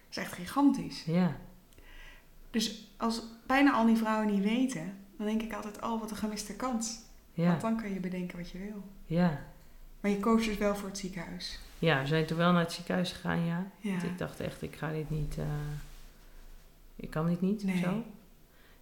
Dat is echt gigantisch. Ja. Dus als bijna al die vrouwen niet weten, dan denk ik altijd, oh wat een gemiste kans. Ja. Want dan kan je bedenken wat je wil. Ja. Maar je koos dus wel voor het ziekenhuis. Ja, we zijn toen wel naar het ziekenhuis gegaan, ja. ja. Want ik dacht echt, ik ga dit niet, uh, ik kan dit niet, nee. zo.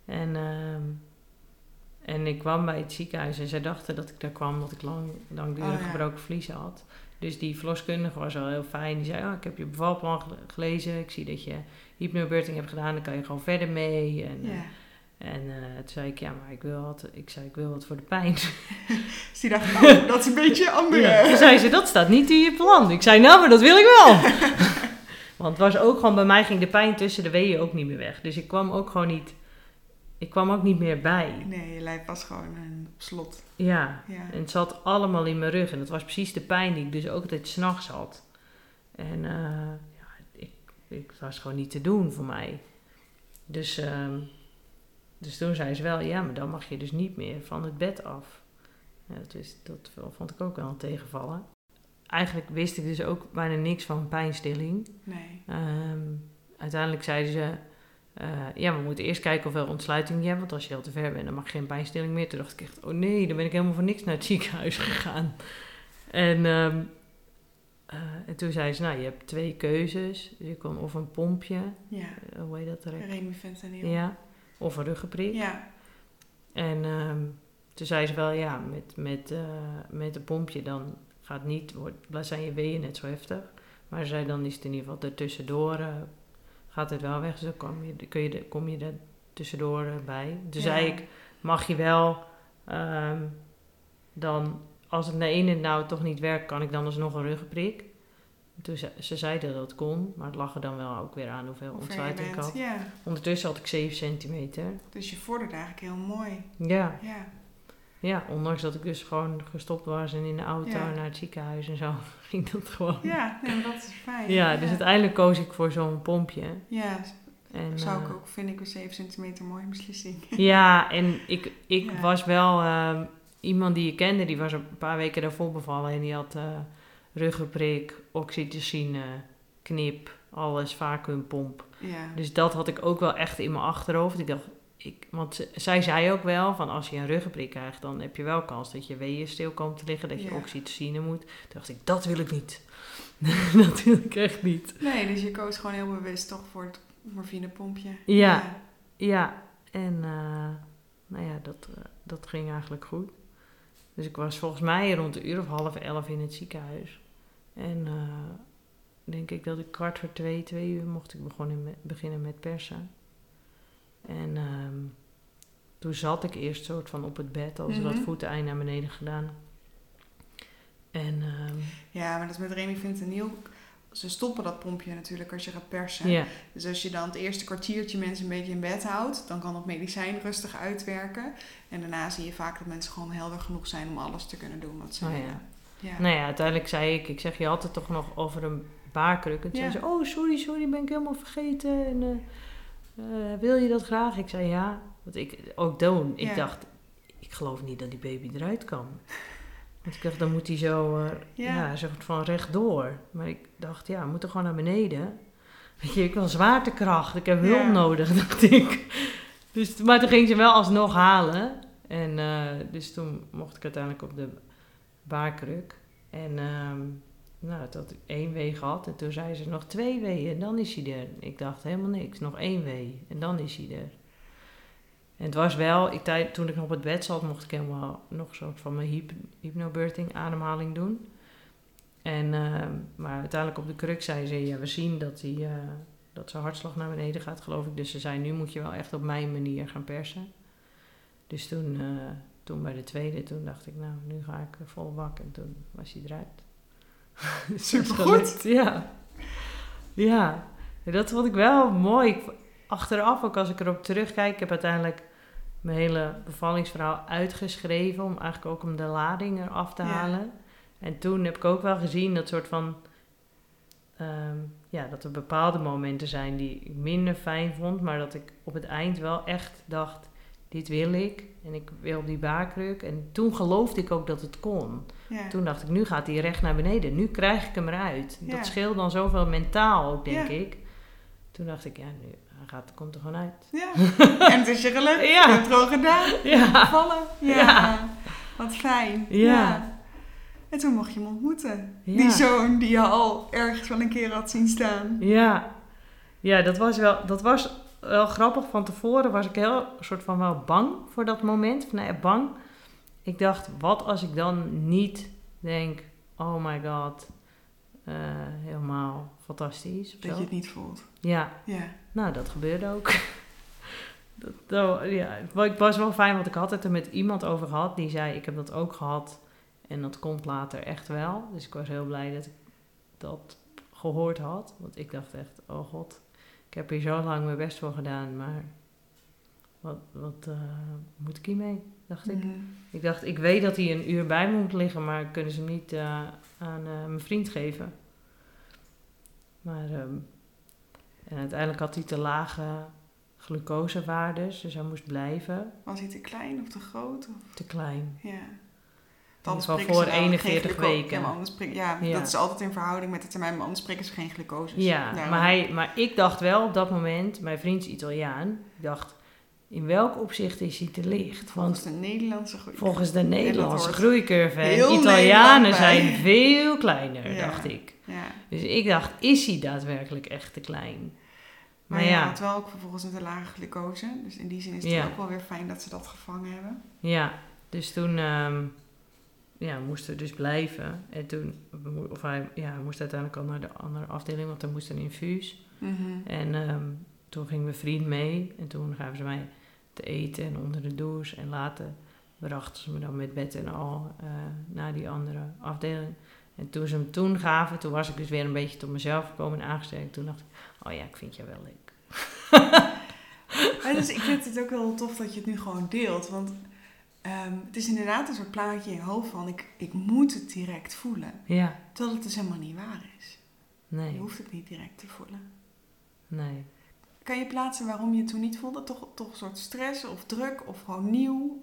En, uh, en ik kwam bij het ziekenhuis en zij dachten dat ik daar kwam omdat ik lang, langdurig oh, ja. gebroken vliezen had. Dus die verloskundige was wel heel fijn. Die zei, oh, ik heb je bevalplan gelezen. Ik zie dat je hypnobirthing hebt gedaan. Dan kan je gewoon verder mee. En, ja. uh, en uh, toen zei ik, ja, maar ik wil wat, ik zei, ik wil wat voor de pijn. dus die dacht, oh, dat is een beetje andere. Ja. Toen zei ze, dat staat niet in je plan. Ik zei, nou, maar dat wil ik wel. Want het was ook gewoon, bij mij ging de pijn tussen de weeën ook niet meer weg. Dus ik kwam ook gewoon niet ik kwam ook niet meer bij. Nee, je lijf was gewoon een op slot. Ja. ja. en het zat allemaal in mijn rug. En dat was precies de pijn die ik dus ook altijd s'nachts had. En uh, ja, ik, ik was gewoon niet te doen voor mij. Dus, uh, dus toen zei ze wel, ja, maar dan mag je dus niet meer van het bed af. Ja, dat, is, dat vond ik ook wel een tegenvallen. Eigenlijk wist ik dus ook bijna niks van pijnstilling. Nee. Um, uiteindelijk zeiden ze uh, ja, we moeten eerst kijken of we ontsluiting hebben. Want als je heel te ver bent, dan mag je geen pijnstilling meer. Toen dacht ik echt, oh nee, dan ben ik helemaal voor niks naar het ziekenhuis gegaan. En, um, eh, en toen zei ze, nou, je hebt twee keuzes. Dus je kon of een pompje, Ja. eh, hoe heet dat Fentanyl. Ja, of een ruggenprik. Ja. En ehm, toen zei ze wel, ja, met, met, eh, met een pompje dan gaat niet, wordt, zijn je weeën net zo heftig. Maar ze zei, dan is het in ieder geval ertussendoor, eh gaat het wel weg. Dus dan kom je, kun je, er- kom je er tussendoor eh, bij. Toen Ja. zei ik, mag je wel ehm, dan, als het de ene nou toch niet werkt, kan ik dan alsnog een ruggenprik? Toen ze, ze zeiden dat het kon, maar het lag er dan wel ook weer aan hoeveel Hoe ontsluiting ik had. Ja. Ondertussen had ik 7 centimeter. Dus je vordert eigenlijk heel mooi. Ja, Ja. Ja, ondanks dat ik dus gewoon gestopt was en in de auto Ja. naar het ziekenhuis en zo, ging dat gewoon. Ja, nee, maar dat is fijn. Ja, dus uiteindelijk koos ik voor zo'n pompje. Ja, En, zou ik eh, ook, vind ik een 7 centimeter mooie beslissing. Ja, en ik, ik Ja. was wel ehm, iemand die je kende, die was een paar weken daarvoor bevallen en die had eh ruggenprik, oxytocine, knip, alles, vacuümpomp. Ja. Dus dat had ik ook wel echt in mijn achterhoofd. Ik dacht, ik, want zij zei ook wel van als je een ruggenprik krijgt, dan heb je wel kans dat je weeën stil komen te liggen, dat je Ja. oxytocine moet. Toen dacht ik, dat wil ik niet. dat wil ik echt niet. Nee, dus je koos gewoon heel bewust toch voor het morfinepompje. Ja. Ja, en eh, nou ja, dat, eh, dat ging eigenlijk goed. Dus ik was volgens mij rond een uur of half elf in het ziekenhuis. En eh, denk ik dat ik kwart voor twee, twee uur mocht ik begonnen met, beginnen met persen. En ehm, toen zat ik eerst soort van op het bed, als ze dat Mhm. voeteneind naar beneden gedaan. En ehm, Ja, maar dat met Remy Fentanyl. Ze stoppen dat pompje natuurlijk als je gaat persen. Dus als je dan het eerste kwartiertje mensen een beetje in bed houdt, dan kan dat medicijn rustig uitwerken. En daarna zie je vaak dat mensen gewoon helder genoeg zijn om alles te kunnen doen wat ze Oh ja. Ja. Nou ja, uiteindelijk zei ik, ik zeg, je had het toch nog over een baarkruk. En toen Ja. zei ze, oh sorry, sorry, ben ik helemaal vergeten. En, eh, eh, wil je dat graag? Ik zei ja, wat ik ook doen. Ik Ja. dacht, ik geloof niet dat die baby eruit kan. Want ik dacht, dan moet hij zo, eh Ja. ja. soort van rechtdoor. Maar ik dacht, ja, we moeten gewoon naar beneden. Weet je, ik wil zwaartekracht, ik heb hulp Ja. nodig, dacht ik. Dus, maar toen ging ze wel alsnog halen. En eh, dus toen mocht ik uiteindelijk op de baarkruk. En ehm, nou, had ik één wee gehad. En toen zei ze nog twee weeën en dan is hij er. Ik dacht helemaal niks, nog één wee en dan is hij er. En het was wel, ik, toen ik nog op het bed zat, mocht ik helemaal nog een soort van mijn hyp, hypnobirthing ademhaling doen. En, ehm, maar uiteindelijk op de kruk zei ze, ja, we zien dat, die, eh, dat zijn hartslag naar beneden gaat, geloof ik. Dus ze zei, nu moet je wel echt op mijn manier gaan persen. Dus toen, eh, toen bij de tweede, toen dacht ik, nou, nu ga ik vol bak. En toen was hij eruit. Supergoed. Ja. Ja. Dat vond ik wel mooi. Achteraf, ook als ik erop terugkijk, ik heb uiteindelijk mijn hele bevallingsverhaal uitgeschreven. Om eigenlijk ook om de lading eraf te Ja. halen. En toen heb ik ook wel gezien dat soort van... ehm, ja, dat er bepaalde momenten zijn die ik minder fijn vond. Maar dat ik op het eind wel echt dacht, dit wil ik. En ik wil die baarkruk. En toen geloofde ik ook dat het kon. Ja. Toen dacht ik, nu gaat hij recht naar beneden. Nu krijg ik hem eruit. Ja. Dat scheelt dan zoveel mentaal ook, denk Ja. ik. Toen dacht ik, ja, nu hij gaat, komt er gewoon uit. Ja. en het is je gelukt. Je hebt het gewoon gedaan. Ja. Vallen. Ja. Ja. Wat fijn. Ja. En toen mocht je hem ontmoeten. Ja. Die zoon die je al ergens wel een keer had zien staan. Ja, ja dat, was wel, dat was wel grappig. Van tevoren was ik heel soort van wel bang voor dat moment. Ja, bang. Ik dacht, wat als ik dan niet denk, oh my god, eh, helemaal fantastisch. Dat zo. je het niet voelt. Ja, Ja. nou dat gebeurde ook. dat, dat- ja, het was wel fijn, want ik had het er met iemand over gehad. Die zei, ik heb dat ook gehad. En dat komt later echt wel. Dus ik was heel blij dat ik dat gehoord had. Want ik dacht echt, oh god, ik heb hier zo lang mijn best voor gedaan. Maar wat, wat eh, moet ik hiermee, dacht ik. Ik dacht, ik weet dat hij een uur bij me moet liggen, maar kunnen ze hem niet eh, aan eh, mijn vriend geven. Maar, ehm, en uiteindelijk had hij te lage glucosewaardes, dus hij moest blijven. Was hij te klein of te groot? Of? Te klein. Ja. Geval prikken voor ze dan geen 41 gluco- weken. Ja, prik- ja, Ja. dat is altijd in verhouding met de termijn, maar anders prikken ze geen glucose. Ja, Daarom- maar, hij, maar ik dacht wel op dat moment, mijn vriend is Italiaan, ik dacht, in welk opzicht is hij te licht? Volgens de Nederlandse groei. Volgens de Nederlandse groeicurve. En Italianen zijn veel kleiner, Ja. dacht ik. Ja. Dus ik dacht, is hij daadwerkelijk echt te klein? Maar, Maar ja, ja, had wel ook vervolgens met een lage glucose. Dus in die zin is het ook wel weer fijn dat ze dat gevangen hebben. ja. Dus toen ehm, ja, moesten we dus blijven. En toen, of hij ja, moest uiteindelijk al naar de andere afdeling, want er moest een infuus. Mhm. En ehm, toen ging mijn vriend mee. En toen gaven ze mij te eten en onder de douche. En later brachten ze me dan met bed en al eh, naar die andere afdeling. En toen ze hem toen gaven, toen was ik dus weer een beetje tot mezelf gekomen en aangesterkt. Toen dacht ik, oh ja, ik vind jou wel leuk. Ja, dus ik vind het ook wel tof dat je het nu gewoon deelt. Want ehm, het is inderdaad een soort plaatje in je hoofd van... Ik, ik moet het direct voelen. Ja, Terwijl het dus helemaal niet waar is. Je nee, hoeft het niet direct te voelen. nee. Kan je plaatsen waarom je het toen niet voelde? Toch, toch een soort stress of druk of gewoon nieuw?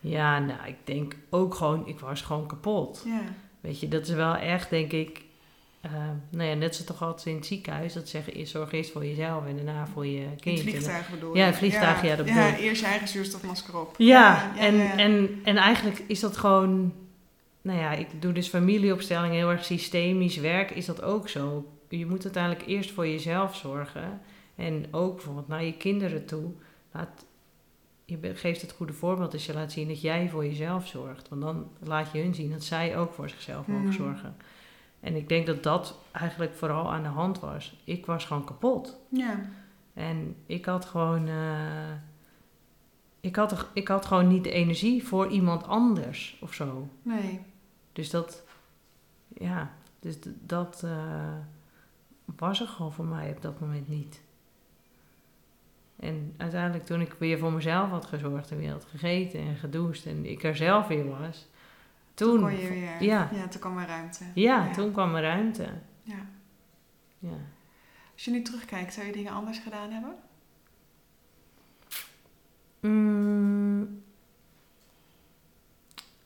Ja, nou, ik denk ook gewoon, ik was gewoon kapot. Ja. Weet je, dat is wel echt, denk ik, eh, nou ja, net zo toch altijd in het ziekenhuis, dat zeggen, zorg eerst voor jezelf en daarna voor je In het kind. En vliegtuig bedoel Ja, je? het vliegtuig, ja, dat Ja, bedoel ik. eerst je eigen zuurstofmasker op. Ja, ja, en, ja. En, en eigenlijk is dat gewoon, nou ja, ik doe dus familieopstelling, heel erg systemisch werk, is dat ook zo. Je moet uiteindelijk eerst voor jezelf zorgen en ook bijvoorbeeld naar je kinderen toe. Laat, je geeft het goede voorbeeld als je laat zien dat jij voor jezelf zorgt. Want dan laat je hun zien dat zij ook voor zichzelf mogen Mhm. zorgen. En ik denk dat dat eigenlijk vooral aan de hand was. Ik was gewoon kapot. Ja. En ik had gewoon. eh, ik, had, ik had gewoon niet de energie voor iemand anders of zo. Nee. Dus dat. Ja, dus dat eh, was er gewoon voor mij op dat moment niet. Uiteindelijk, toen ik weer voor mezelf had gezorgd en weer had gegeten en gedoucht en ik er zelf weer was, toen. kon je weer... ja. Ja, toen kwam er ruimte. ja, toen kwam er ruimte. Ja. Ja. Als je nu terugkijkt, zou je dingen anders gedaan hebben? Mm,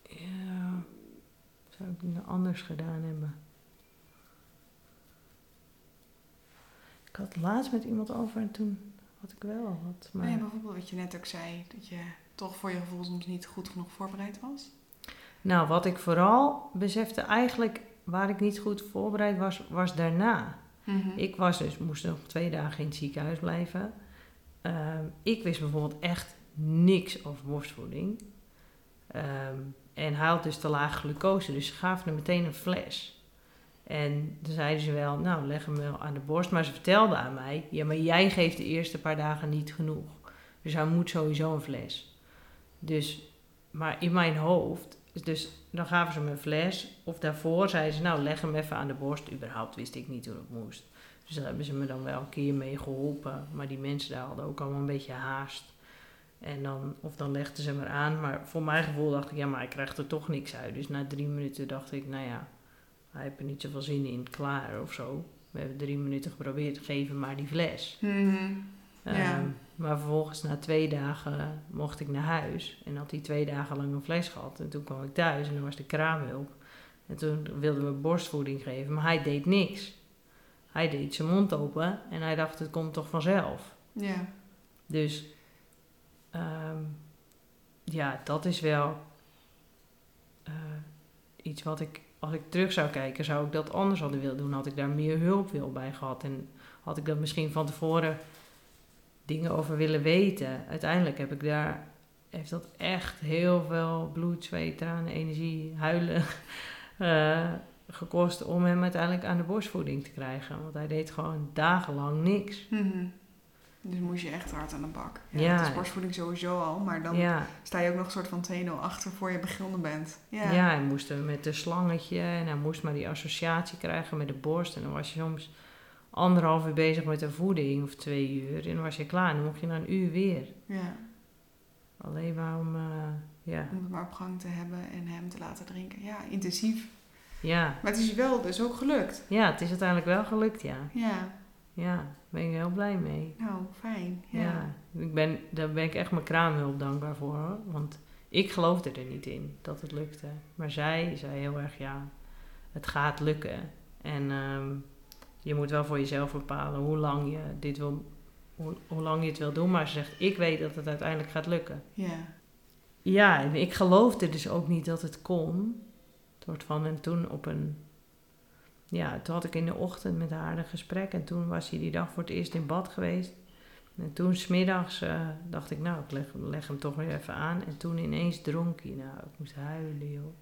ja, zou ik dingen anders gedaan hebben? Ik had het laatst met iemand over en toen had ik wel wat. Maar... Maar ja, bijvoorbeeld wat je net ook zei, dat je toch voor je gevoel soms niet goed genoeg voorbereid was. Nou, wat ik vooral besefte eigenlijk, waar ik niet goed voorbereid was, was daarna. Mhm. Ik was dus, moest nog twee dagen in het ziekenhuis blijven. Ehm, ik wist bijvoorbeeld echt niks over borstvoeding. Ehm, en hij had dus te laag glucose, dus ze gaven hem meteen een fles. En toen zeiden ze wel, nou leg hem wel aan de borst. Maar ze vertelden aan mij, ja maar jij geeft de eerste paar dagen niet genoeg. Dus hij moet sowieso een fles. Dus, maar in mijn hoofd, dus dan gaven ze me een fles. Of daarvoor zeiden ze, nou leg hem even aan de borst. Überhaupt wist ik niet hoe dat moest. Dus daar hebben ze me dan wel een keer mee geholpen. Maar die mensen daar hadden ook allemaal een beetje haast. En dan, of dan legden ze me aan. Maar voor mijn gevoel dacht ik, ja, maar ik krijg er toch niks uit. Dus na drie minuten dacht ik, nou ja, hij heeft er niet zoveel zin in, klaar of zo. We hebben drie minuten geprobeerd, hem maar die fles. Mhm. Ja. Ehm, maar vervolgens na twee dagen mocht ik naar huis. En had hij twee dagen lang een fles gehad. En toen kwam ik thuis en dan was de kraamhulp. En toen wilden we borstvoeding geven, maar hij deed niks. Hij deed zijn mond open en hij dacht, het komt toch vanzelf. Ja. Dus ehm, ja, dat is wel eh, iets wat ik, als ik terug zou kijken, zou ik dat anders hadden willen doen. Had ik daar meer hulp wil bij gehad en had ik dat misschien van tevoren dingen over willen weten. Uiteindelijk heb ik daar, heeft dat echt heel veel bloed, zweet, tranen, energie, huilen eh, gekost om hem uiteindelijk aan de borstvoeding te krijgen. Want hij deed gewoon dagenlang niks. Mhm. Dus moest je echt hard aan de bak. Ja, Ja. Het is borstvoeding sowieso al, maar dan Ja, sta je ook nog een soort van 2-0 achter voor je begonnen bent. Ja. Ja. hij moest met een slangetje en hij moest maar die associatie krijgen met de borst. En dan was je soms anderhalf uur bezig met de voeding of twee uur. En dan was je klaar en dan mocht je na een uur weer. Ja. Alleen maar om, eh, ja. Om het maar op gang te hebben en hem te laten drinken. Ja, intensief. Ja. Maar het is wel dus ook gelukt. ja, het is uiteindelijk wel gelukt, ja. Ja. Ja, daar ben ik heel blij mee. Nou, fijn. Ja. Ja, ik ben, daar ben ik echt mijn kraamhulp dankbaar voor. Hoor. Want ik geloofde er niet in dat het lukte. Maar zij zei heel erg, ja, het gaat lukken. En ehm, je moet wel voor jezelf bepalen hoe lang je dit wil, hoe, hoe lang je het wil doen, maar ze zegt, ik weet dat het uiteindelijk gaat lukken. Ja. Ja, en ik geloofde dus ook niet dat het kon. Soort van, en toen op een... Ja, toen had ik in de ochtend met haar een gesprek. En toen was hij die dag voor het eerst in bad geweest. En toen smiddags uh, dacht ik, nou, ik leg, leg, hem toch weer even aan. En toen ineens dronk hij. Nou, ik moest huilen, joh.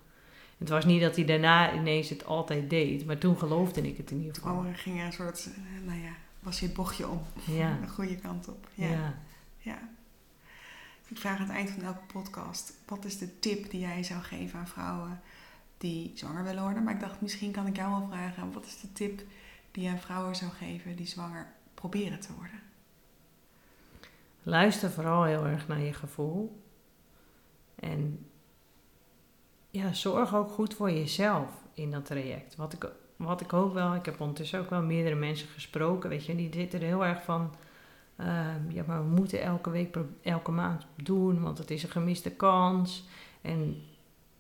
Het was niet dat hij daarna ineens het altijd deed. Maar toen geloofde ik het in ieder geval. Oh, er ging een soort, eh, nou ja, was je het bochtje om. Ja. De goede kant op. Ja. ja. ja. Ik vraag aan het eind van elke podcast: wat is de tip die jij zou geven aan vrouwen die zwanger willen worden? Maar ik dacht, misschien kan ik jou wel vragen: wat is de tip die aan vrouwen zou geven die zwanger proberen te worden? Luister vooral heel erg naar je gevoel. En ja, zorg ook goed voor jezelf in dat traject. Wat ik, wat ik ook wel, ik heb ondertussen ook wel meerdere mensen gesproken, weet je, die zitten er heel erg van Ehm, ja, maar we moeten elke week, elke maand doen, want het is een gemiste kans. En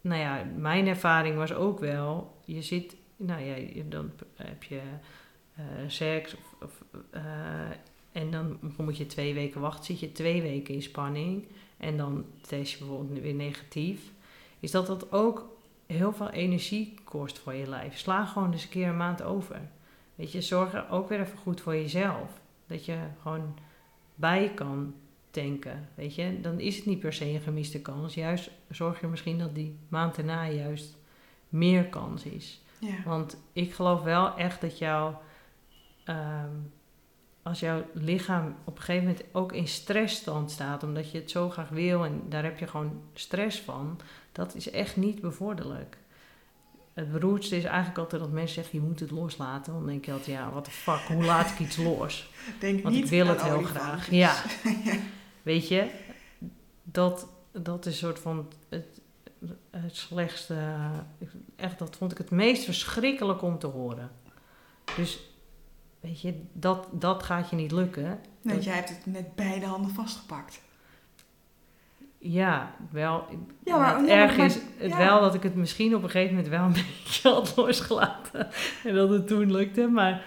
nou ja, mijn ervaring was ook wel, je zit, nou ja, dan heb je uh, seks of, uh, en dan moet je twee weken wachten, zit je twee weken in spanning en dan test je bijvoorbeeld weer negatief. Is dat dat ook heel veel energie kost voor je lijf. Sla gewoon eens een keer een maand over. Weet je, zorg er ook weer even goed voor jezelf. Dat je gewoon bij kan tanken. Weet je, dan is het niet per se een gemiste kans. Juist zorg je misschien dat die maand daarna juist meer kans is. Ja. Want ik geloof wel echt dat jouw. Ehm, als jouw lichaam op een gegeven moment ook in stressstand staat, omdat je het zo graag wil en daar heb je gewoon stress van, dat is echt niet bevorderlijk het beroerdste is eigenlijk altijd dat mensen zeggen, je moet het loslaten. Dan denk je altijd, ja, wat de fuck, hoe laat ik iets los? Denk Want niet ik wil het heel graag. Ja. Weet je, dat, dat is een soort van het, het slechtste. Echt, dat vond ik het meest verschrikkelijk om te horen. Dus, weet je, dat, dat gaat je niet lukken. Nee, Dat- jij hebt het met beide handen vastgepakt. Ja, wel. Ja, maar- het ja, erg is het ja. wel dat ik het misschien op een gegeven moment wel een beetje had losgelaten. En dat het toen lukte. Maar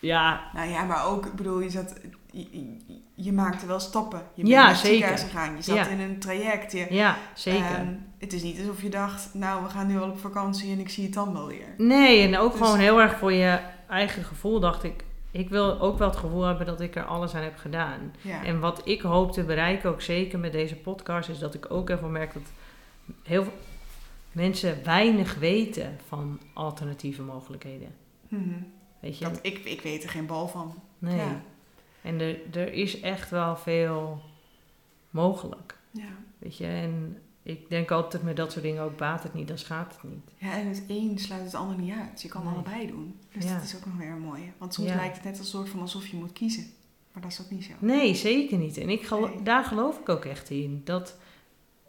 ja, Nou ja, maar ook, ik bedoel, je zat... Je, je, maakte wel stappen. Je bent Ja, naar het zeker. ziekenhuis gegaan. Je zat Ja. in een traject. Je, ja, zeker. Ehm, het is niet alsof je dacht, nou, we gaan nu al op vakantie en ik zie het dan wel weer. nee, en ook dus- gewoon heel erg voor je eigen gevoel dacht ik... Ik wil ook wel het gevoel hebben dat ik er alles aan heb gedaan. Ja. En wat ik hoop te bereiken, ook zeker met deze podcast, is dat ik ook even merk dat heel veel mensen weinig weten van alternatieve mogelijkheden. Mhm. Weet je? Dat, ik, ik weet er geen bal van. Nee. Ja. En er, er is echt wel veel mogelijk. Ja. Weet je, en ik denk altijd met dat soort dingen ook baat het niet, dan schaadt het niet. ja, en het een sluit het ander niet uit. Je kan Nee. allebei doen. Dus Ja. dat is ook nog weer een mooie. Want soms Ja. lijkt het net een soort van alsof je moet kiezen. Maar dat is ook niet zo. Nee, zeker niet. En ik gelo- Nee. daar geloof ik ook echt in. Dat,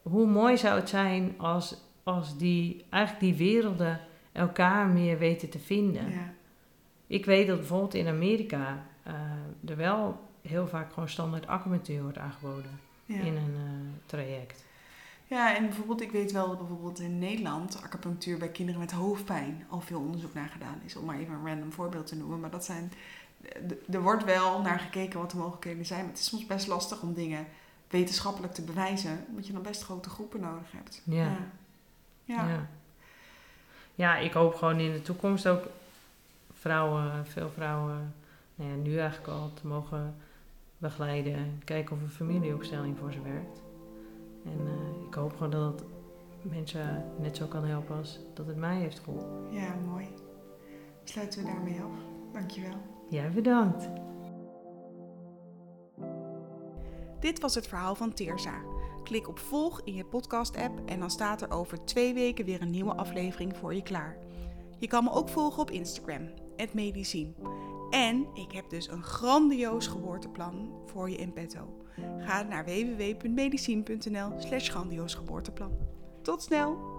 hoe mooi zou het zijn als, als die, eigenlijk die werelden elkaar meer weten te vinden. Ja. Ik weet dat bijvoorbeeld in Amerika eh, er wel heel vaak gewoon standaard acupunctuur wordt aangeboden Ja. in een eh, traject. ja, en bijvoorbeeld, ik weet wel dat bijvoorbeeld in Nederland acupunctuur bij kinderen met hoofdpijn al veel onderzoek naar gedaan is. Om maar even een random voorbeeld te noemen. Maar dat zijn, d- er wordt wel naar gekeken wat de mogelijkheden zijn. Maar het is soms best lastig om dingen wetenschappelijk te bewijzen. Omdat je dan best grote groepen nodig hebt. Ja. Ja. Ja. Ja. ja, ik hoop gewoon in de toekomst ook vrouwen, veel vrouwen, nou ja, nu eigenlijk al te mogen begeleiden en kijken of een familieopstelling voor ze werkt. En eh, ik hoop gewoon dat het mensen net zo kan helpen als dat het mij heeft geholpen. Ja, mooi. Sluiten we daarmee af. Dankjewel. Jij bedankt. Dit was het verhaal van Teersa. Klik op volg in je podcast-app en dan staat er over twee weken weer een nieuwe aflevering voor je klaar. Je kan me ook volgen op Instagram, @medicien. En ik heb dus een grandioos geboorteplan voor je in petto. Ga naar www.medicien.nl slash grandioos geboorteplan. Tot snel!